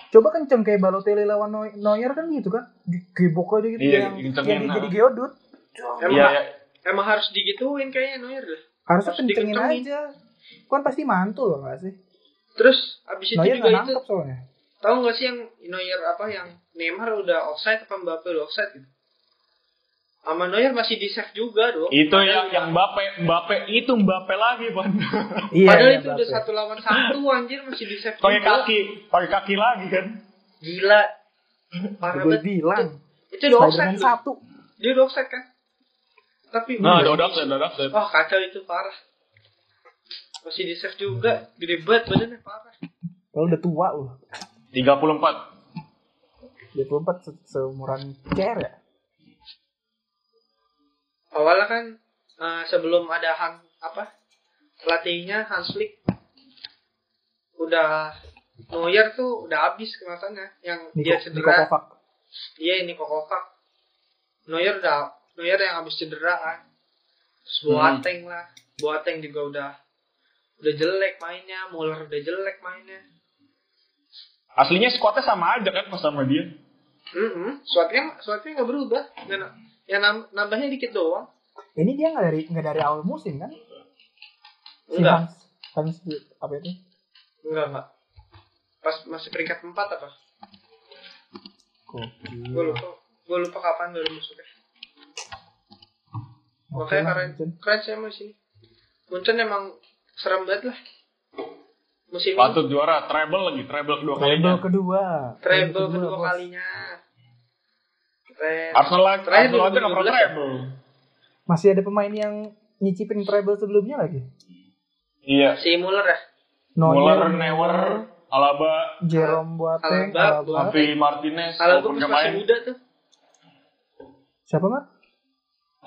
S2: Coba kenceng kayak Balotelli lawan Neu- Neuer kan gitu kan. Digebok aja gitu
S3: Iya,
S2: yang, yang jadi geodut.
S1: Emang,
S3: Iya, ya.
S1: emang harus digituin kayaknya Neuer deh.
S2: Harusnya
S1: Harus
S2: kencengin
S1: dikencengin.
S2: aja. Kan pasti mantul gak sih?
S1: Terus abis itu
S2: Neuer
S1: juga
S2: gak
S1: itu
S2: soalnya.
S1: tahu nggak sih yang Neuer apa yang Neymar udah offside apa Mbappe udah offside gitu? Sama Neuer masih di save juga dong.
S3: Itu
S1: Padahal
S3: yang yang Mbappe, Mbappe itu Mbappe lagi, Pan.
S2: Iya,
S1: Padahal
S2: iya,
S1: itu
S2: Mbappe.
S1: udah satu lawan satu anjir masih di save
S3: pakai kaki, pakai kaki lagi kan.
S1: Gila. Parah banget.
S2: bilang.
S1: Itu udah tuh.
S2: satu.
S1: Dia udah offset kan? Tapi
S3: Nah, udah udah udah udah.
S1: Oh kacau itu parah. Masih di save juga. Gede banget badannya parah.
S2: Kalau udah tua loh.
S3: 34.
S2: Dia 24 se seumuran CR ya?
S1: Awalnya kan eh, sebelum ada Han apa pelatihnya Hans Flick udah Neuer tuh udah habis kemasannya yang dia
S2: Niko, Niko
S1: cedera.
S2: Kovac.
S1: Iya ini Kovac. Neuer udah Neuer yang habis cedera kan. Terus Boateng lah. Boateng juga udah udah jelek mainnya, Muller udah jelek mainnya.
S3: Aslinya squadnya sama aja kan pas sama dia.
S1: Mm Suatnya suatnya nggak berubah. Nggak ya nam- nambahnya dikit doang.
S2: Ini dia nggak dari nggak dari awal musim kan? Si
S1: Enggak,
S2: Hans, Hans apa itu?
S1: enggak enggak. Pas masih peringkat 4 apa? Gue lupa. Gue lupa kapan baru masuknya.
S2: Oke
S1: Makanya
S2: lah,
S1: keren,
S2: Munchen.
S1: keren sih emang sini. Munchen emang serem banget lah. Musim ini
S3: Patut juara, treble lagi, treble kedua kalinya.
S2: Treble kedua.
S1: treble kedua
S2: bos.
S1: kalinya. Keren.
S3: Arsenal Arsenal aja nggak pernah
S1: 2012
S3: treble.
S2: Masih ada pemain yang nyicipin treble sebelumnya lagi.
S3: Iya.
S1: Si Muller ya?
S3: Muller,
S2: Neuer,
S3: Neuer, Alaba,
S2: Jerome Boateng,
S1: Alaba,
S2: Alaba.
S3: Alvi Martinez, nggak
S1: masih
S3: main.
S1: muda tuh.
S2: Siapa Mar?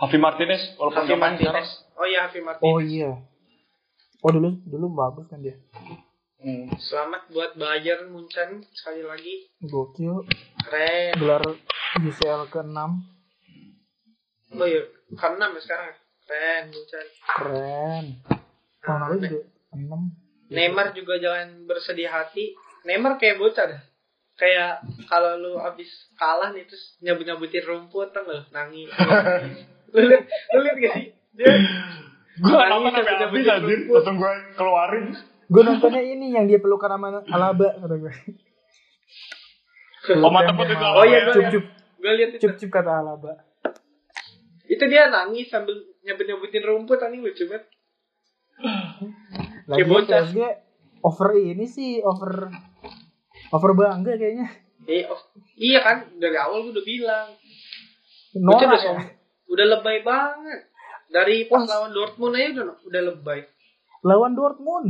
S3: Javi Martinez, walaupun
S1: Javi. Martinez. Oh iya, Javi Martinez.
S2: Oh iya. Oh dulu dulu bagus kan dia.
S3: Hmm.
S1: Selamat buat Bayern Munchen sekali lagi.
S2: Gokil.
S1: Keren.
S2: Gelar UCL ke-6.
S1: Oh iya, ke-6 ya sekarang. Keren Munchen.
S2: Keren. Tahun lalu juga 6.
S1: Neymar juga jangan bersedih hati. Neymar kayak bocah dah. Kayak kalau lu abis kalah nih terus nyabut-nyabutin rumput gak? Nangis. lu liat, lu liat gak sih? Dia
S3: Gue
S1: Nangis
S3: nonton sampai habis anjir, langsung gue keluarin.
S2: Gue nontonnya ini yang dia pelukan sama Alaba kata gue.
S3: Oh, mata putih itu
S1: Oh iya, gue
S3: ya?
S2: Cup cup
S1: gue liat itu.
S2: cup cup kata Alaba.
S1: Itu dia nangis sambil nyabut-nyabutin rumput anjing lucu banget.
S2: Lagi
S1: bocah.
S2: PSG over ini sih over over bangga kayaknya.
S1: Eh, oh, iya kan dari awal gue udah bilang.
S2: Norak ya.
S1: Udah lebay banget. Dari pas
S2: Wah.
S1: lawan Dortmund aja udah udah lebay.
S2: Lawan Dortmund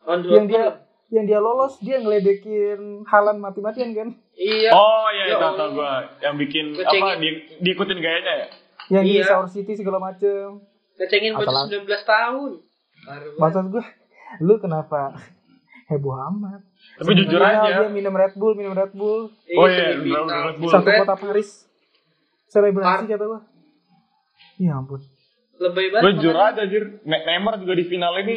S1: Lawan
S2: yang
S1: Dortmund.
S2: dia yang dia lolos dia ngeledekin Halan mati-matian kan.
S1: Iya.
S3: Oh iya,
S1: Ya
S3: itu tau gue. Yang bikin,
S1: Ngecengin.
S3: apa, di, diikutin gayanya ya?
S2: Yang di
S1: Iya.
S2: Sour City segala macem.
S1: Ngecengin bocah
S2: Apalah.
S1: 19 tahun. Baru.
S2: Maksud gue, lu kenapa heboh amat?
S3: Tapi jujur
S2: Semifinal
S3: aja.
S2: Dia minum Red Bull, minum Red Bull.
S3: Oh
S1: Iya,
S3: iya,
S1: semifinal.
S3: udah Red Bull.
S2: Satu kota. Paris. Selebrasi kata gue. Ya ampun.
S1: Lebay banget.
S3: Gue jujur aja anjir. Ne- Neymar juga di final ini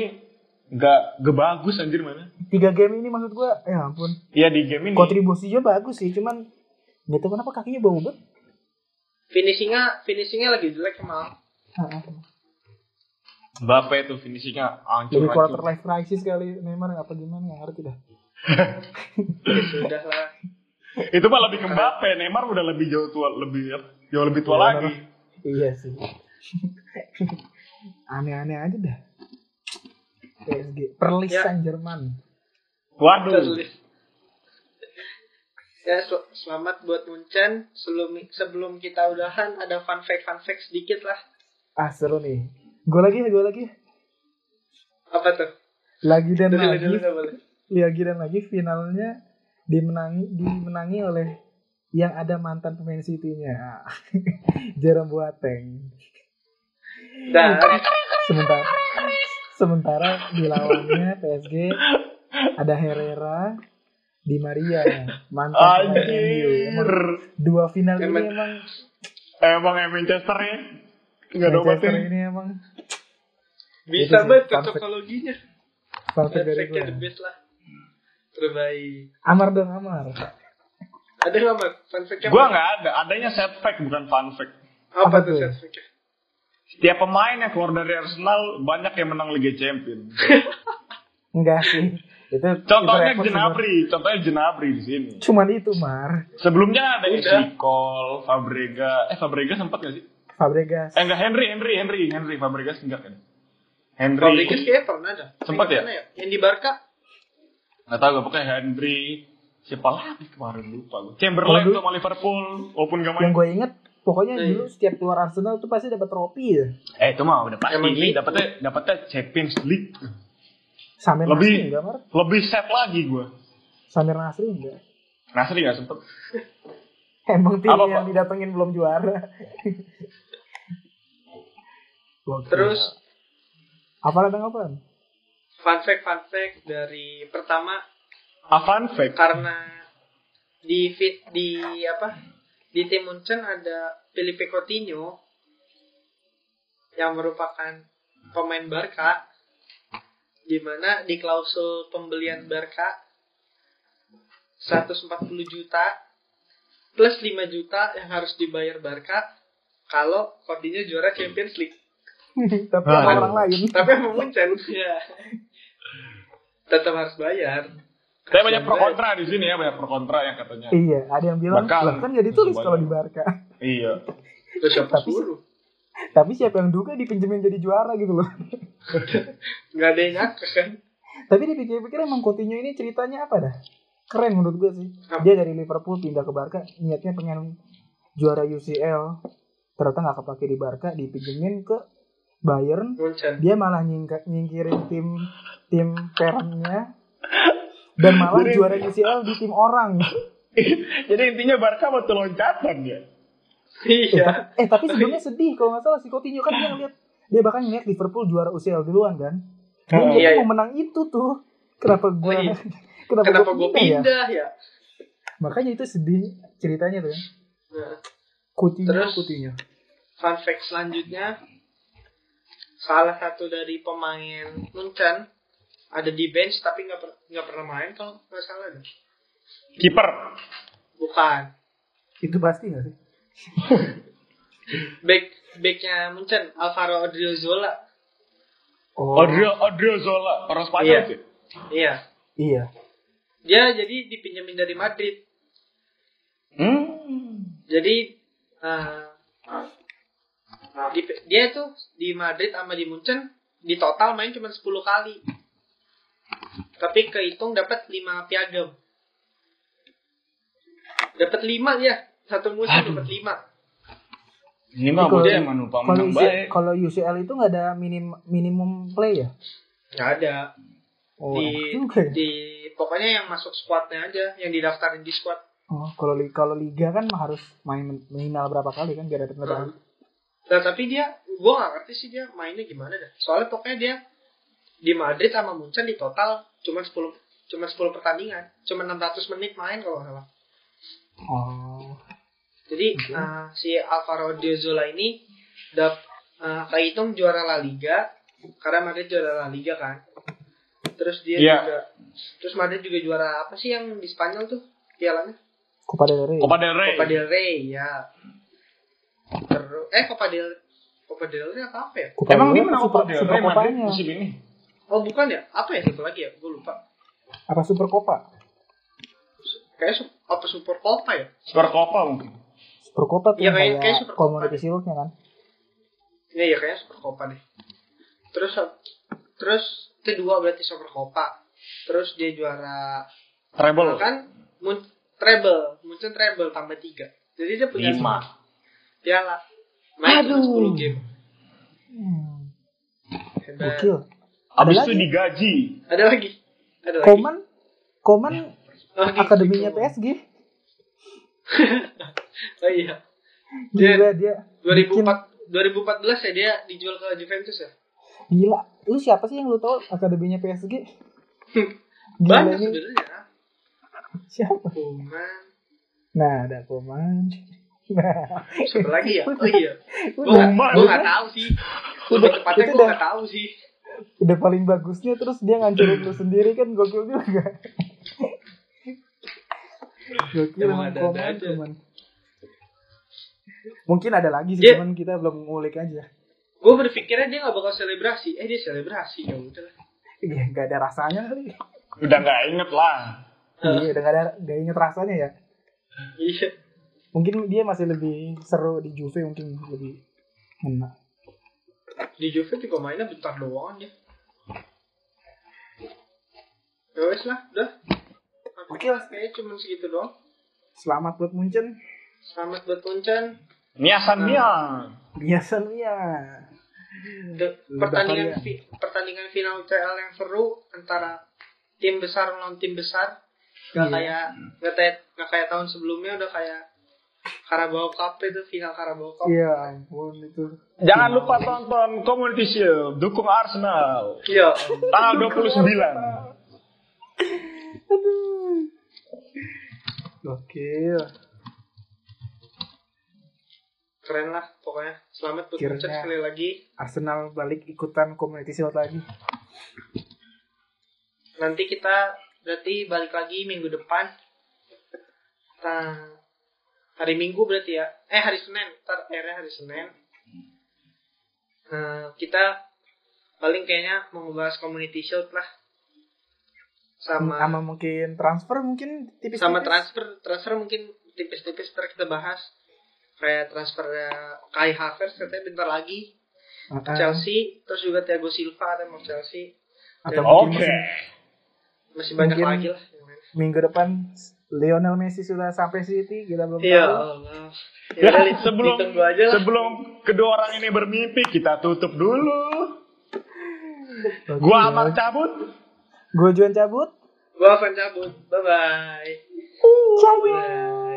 S3: gak, gak bagus anjir mana.
S2: Tiga game ini maksud gue, ya ampun.
S3: Iya di game ini.
S2: Kontribusinya bagus sih, cuman gak tahu kenapa kakinya bau banget.
S1: Finishingnya, finishingnya lagi jelek emang.
S2: Heeh.
S3: Mbappe tuh finishingnya
S2: Jadi
S3: hancur
S2: quarter
S3: hancur.
S2: life crisis kali Neymar apa gimana nggak ngerti dah.
S1: Ya sudah lah.
S3: Itu mah lebih ke Mbappe. Neymar udah lebih jauh tua, lebih jauh lebih tua lagi.
S2: Iya sih. Aneh-aneh aja dah. PSG, Perlis
S1: Ya.
S2: Germain.
S3: Waduh.
S1: Terus. Ya, sel- selamat buat Munchen. Sebelum sebelum kita udahan ada fun fact fun fact sedikit lah.
S2: Ah seru nih. Gue lagi, gue lagi.
S1: Apa tuh?
S2: Lagi dan
S1: Dulu,
S2: lagi,
S1: dulu,
S2: lagi dan lagi finalnya dimenangi dimenangi oleh yang ada mantan pemain City-nya. Jerome Boateng.
S1: Dan
S2: Sementara sementara di lawannya PSG ada Herrera, Di Maria, mantan pemain MU. Dua final
S1: Emang-
S2: ini emang
S3: Emang ya Manchester ya. Enggak ada
S2: Manchester ini emang
S1: bisa banget cocokologinya.
S2: fact dari gue.
S1: Terbaik.
S2: Amar dong Amar.
S1: Ada nggak Mat? Fun
S3: Gua
S1: apa?
S3: nggak ada. Adanya set fact bukan fun fact.
S1: Apa,
S2: Apa
S1: tuh fact-nya?
S3: Setiap pemain yang keluar dari Arsenal banyak yang menang Liga Champions.
S2: Enggak sih. Itu
S3: Contohnya
S2: itu.
S3: Jenabri, contohnya Jenabri di sini.
S2: Cuman itu, Mar.
S3: Sebelumnya ada. Isikol, Fabrega. Eh Fabrega sempat gak sih?
S2: Fabregas.
S3: Eh enggak Henry, Henry, Henry, Henry Fabregas enggak kan? Henry.
S1: Fabregas kayaknya pernah dah.
S3: Sempet ya?
S1: Yang mana Yang di Barca.
S3: Nggak tahu gue pokoknya Henry. Siapa lagi kemarin lupa gue. Chamberlain sama Liverpool walaupun gak main.
S2: Yang gue inget pokoknya
S1: Iya.
S2: dulu setiap keluar Arsenal tuh pasti dapat trofi ya.
S3: Eh itu mah udah pasti.
S1: Emang
S3: Ini
S1: gitu.
S3: dapetnya dapetnya Champions League.
S2: Samir
S3: Lebih-
S2: Nasri enggak, Mar?
S3: Lebih set lagi gue.
S2: Samir Nasri enggak.
S3: Nasri gak sempet.
S2: Emang tim
S3: Apa,
S2: yang didatengin belum juara.
S1: Terus
S2: apa ada apa?
S1: fun fact fun fact dari pertama
S3: Avan fact.
S1: karena di fit di apa di tim Munchen ada Felipe Coutinho yang merupakan pemain Barca di mana di klausul pembelian Barca 140 juta plus 5 juta yang harus dibayar Barca kalau Coutinho juara Champions League
S2: Tapi
S3: Ah, aduh.
S2: orang lain.
S1: tapi Munchen ya tetap harus bayar
S3: Saya banyak pro kontra di sini ya, banyak pro kontra yang katanya.
S2: Iya, ada yang bilang,
S3: Bakal.
S2: "Lah, kan gak ditulis kalau di Barca.
S3: Iya.
S1: Terus siapa
S2: Tapi-
S1: suruh
S2: Tapi siapa yang duga dipinjemin jadi juara gitu loh.
S1: nggak ada yang nyangka kan
S2: Tapi dipikir-pikir emang Coutinho ini ceritanya apa dah? Keren menurut gue sih. Dia dari Liverpool pindah ke Barca, niatnya pengen juara UCL. Ternyata nggak kepake di Barca, dipinjemin ke Bayern.
S1: Munchen
S2: Dia malah nyingkirin tim tim parentnya dan malah
S3: Jadi-
S2: juara UCL di tim orang.
S3: Jadi intinya Barca batu loncatan ya.
S2: Eh,
S1: iya
S2: ta- eh tapi sebenarnya sedih kalau nggak salah si Coutinho kan dia ngeliat dia bahkan ngeliat Liverpool juara UCL duluan kan. Dia
S3: Oh,
S1: iya, iya.
S2: mau menang itu tuh. Kenapa gue
S1: Oh, iya.
S2: kenapa,
S1: kenapa gue
S2: pindah ya?
S1: pindah ya
S2: Makanya itu sedih ceritanya tuh. kan.
S1: nah,
S2: Coutinho,
S1: Terus?
S2: Coutinho.
S1: fun fact selanjutnya salah satu dari pemain Munchen ada di bench tapi nggak per- nggak pernah main kalau nggak salah deh.
S3: Kiper.
S1: bukan
S2: Itu pasti gak sih?
S1: back backnya Munchen Alvaro Odriozola
S2: Oh,
S3: Odrio Odriozola, orang Spanyol
S1: Iya.
S3: sih.
S1: iya
S2: iya.
S1: dia jadi dipinjemin dari Madrid
S3: Hmm.
S1: jadi eh, di- dia tuh di Madrid sama di Munchen di total main cuma 10 kali tapi kehitung dapat 5 piagam dapat 5 dia satu musim dapat 5
S3: Ini mah
S2: Kalau-
S3: dia emang numpang
S2: Kalau
S3: menang baik.
S2: kalau UCL itu nggak ada minim minimum play ya?
S1: nggak ada
S2: Oh,
S1: di
S2: juga ya.
S1: di pokoknya yang masuk squadnya aja yang didaftarin di squad
S2: Oh, kalau li- kalau liga kan harus main minimal berapa kali kan biar dapat medali.
S1: nah tapi dia gua nggak ngerti sih dia mainnya gimana dah soalnya pokoknya dia di Madrid sama Munchen di total cuma 10 cuma 10 pertandingan cuma 600 menit main kalau nggak salah
S2: Oh.
S1: jadi
S2: Oke.
S1: eh, si Alvaro Diozola ini dap eh, kehitung juara La Liga karena Madrid juara La Liga kan terus dia
S3: Iya.
S1: juga terus Madrid juga juara apa sih yang di Spanyol tuh pialanya
S2: Copa del Rey.
S3: Copa del Rey.
S1: Copa del Rey ya terus eh Copa del Copa del Rey apa apa ya
S2: Copa
S3: Emang
S2: del
S3: dia
S2: Rey
S3: menang
S2: apa
S3: Copa del Rey Madrid musim ini.
S1: Oh bukan ya apa ya satu lagi ya gue lupa
S2: Apa Super Copa?
S1: kayak su- apa Super Copa ya
S3: Super Copa mungkin.
S2: Super Copa tuh yang
S1: kayak-
S2: kayak,
S1: Super
S2: Community
S1: deh.
S2: Shield-nya kan.
S1: Iya ya kayaknya Super Copa deh. Terus terus kedua berarti Super Copa. Terus dia juara
S3: Treble.
S1: kan mun treble, muncul treble tambah tiga. Jadi dia punya
S3: Lima.
S1: piala. Main
S2: Aduh.
S1: 10 game.
S2: Hmm. Gokil. Ada
S3: Abis
S2: lagi?
S3: itu digaji.
S1: Ada lagi. Ada lagi.
S2: Koman Koman
S1: Oh, di-
S2: akademinya
S1: di-
S2: PSG.
S1: Oh iya.
S2: Gila dia. bikin-
S1: 2004 2014 ya dia dijual ke Juventus ya.
S2: Gila. Lu siapa sih yang lu tahu akademinya PSG? Gila
S1: Banyak
S2: ini.
S1: sebenarnya.
S2: Siapa?
S1: Kuman.
S2: Nah, ada Koman. Nah,
S1: Siapa lagi ya? Oh iya. Gue gue nggak tahu sih.
S2: Udah,
S1: tepatnya gue nggak tahu sih.
S2: Udah paling bagusnya terus dia ngancurin lu sendiri kan gokil juga. Gokil
S1: Emang
S2: Koman,
S1: aja.
S2: Koman. Mungkin ada lagi sih, cuman kita belum ngulik aja.
S1: Gue berpikirnya dia nggak bakal selebrasi. Eh dia selebrasi ya udah.
S2: Iya, nggak ada rasanya kali.
S3: Udah nggak inget lah.
S2: Iya, udah nggak ada nggak inget rasanya ya.
S1: Iya.
S2: Mungkin dia masih lebih seru di Juve mungkin lebih ngena.
S1: Di Juve juga mainnya bentar doang dia. Ya wes lah, udah.
S2: Oke lah.
S1: Kayaknya cuma segitu doang.
S2: Selamat buat Munchen.
S1: Selamat buat Puncan.
S3: Niasan Mian.
S2: Biasa ya.
S1: De-
S2: Udah
S1: pertandingan
S2: ya.
S1: fi- pertandingan final UCL yang seru antara tim besar melawan tim besar
S2: Iya.
S1: gak kayak gak kayak gak kayak tahun sebelumnya udah kayak Carabao Cup itu final Carabao Cup
S2: Iya ampun itu.
S3: Jangan lupa tonton Community Shield. Dukung Arsenal.
S1: iya
S3: Tanggal 29.
S2: Aduh. Gokil.
S1: keren lah pokoknya selamat buat. Puncan sekali lagi
S2: Arsenal balik ikutan Community Shield lagi.
S1: nanti kita berarti balik lagi minggu depan nah, hari minggu berarti ya? Eh hari senin. Ntar akhirnya hari senin. Nah, kita paling kayaknya mau ngebahas community shield lah. Sama
S2: sama mungkin transfer mungkin tipis-tipis.
S1: sama transfer. Transfer mungkin tipis-tipis ntar kita bahas. Kayak transfernya Kai Havertz katanya bentar lagi. Ke Chelsea terus juga Thiago Silva ada mau Chelsea.
S2: Atau
S3: Oke.
S2: mungkin
S1: masih banyak
S2: Mungkin-
S1: lagi lah
S2: minggu depan Lionel Messi sudah sampai City kita belum
S1: Iya
S2: tahu.
S1: Allah.
S3: Ya,
S1: Ya, udah,
S3: sebelum sebelum kedua orang ini bermimpi, kita tutup dulu. Gua Amar cabut.
S2: Gue Juan cabut.
S1: Gua akan cabut. Bye bye.
S2: Cabut.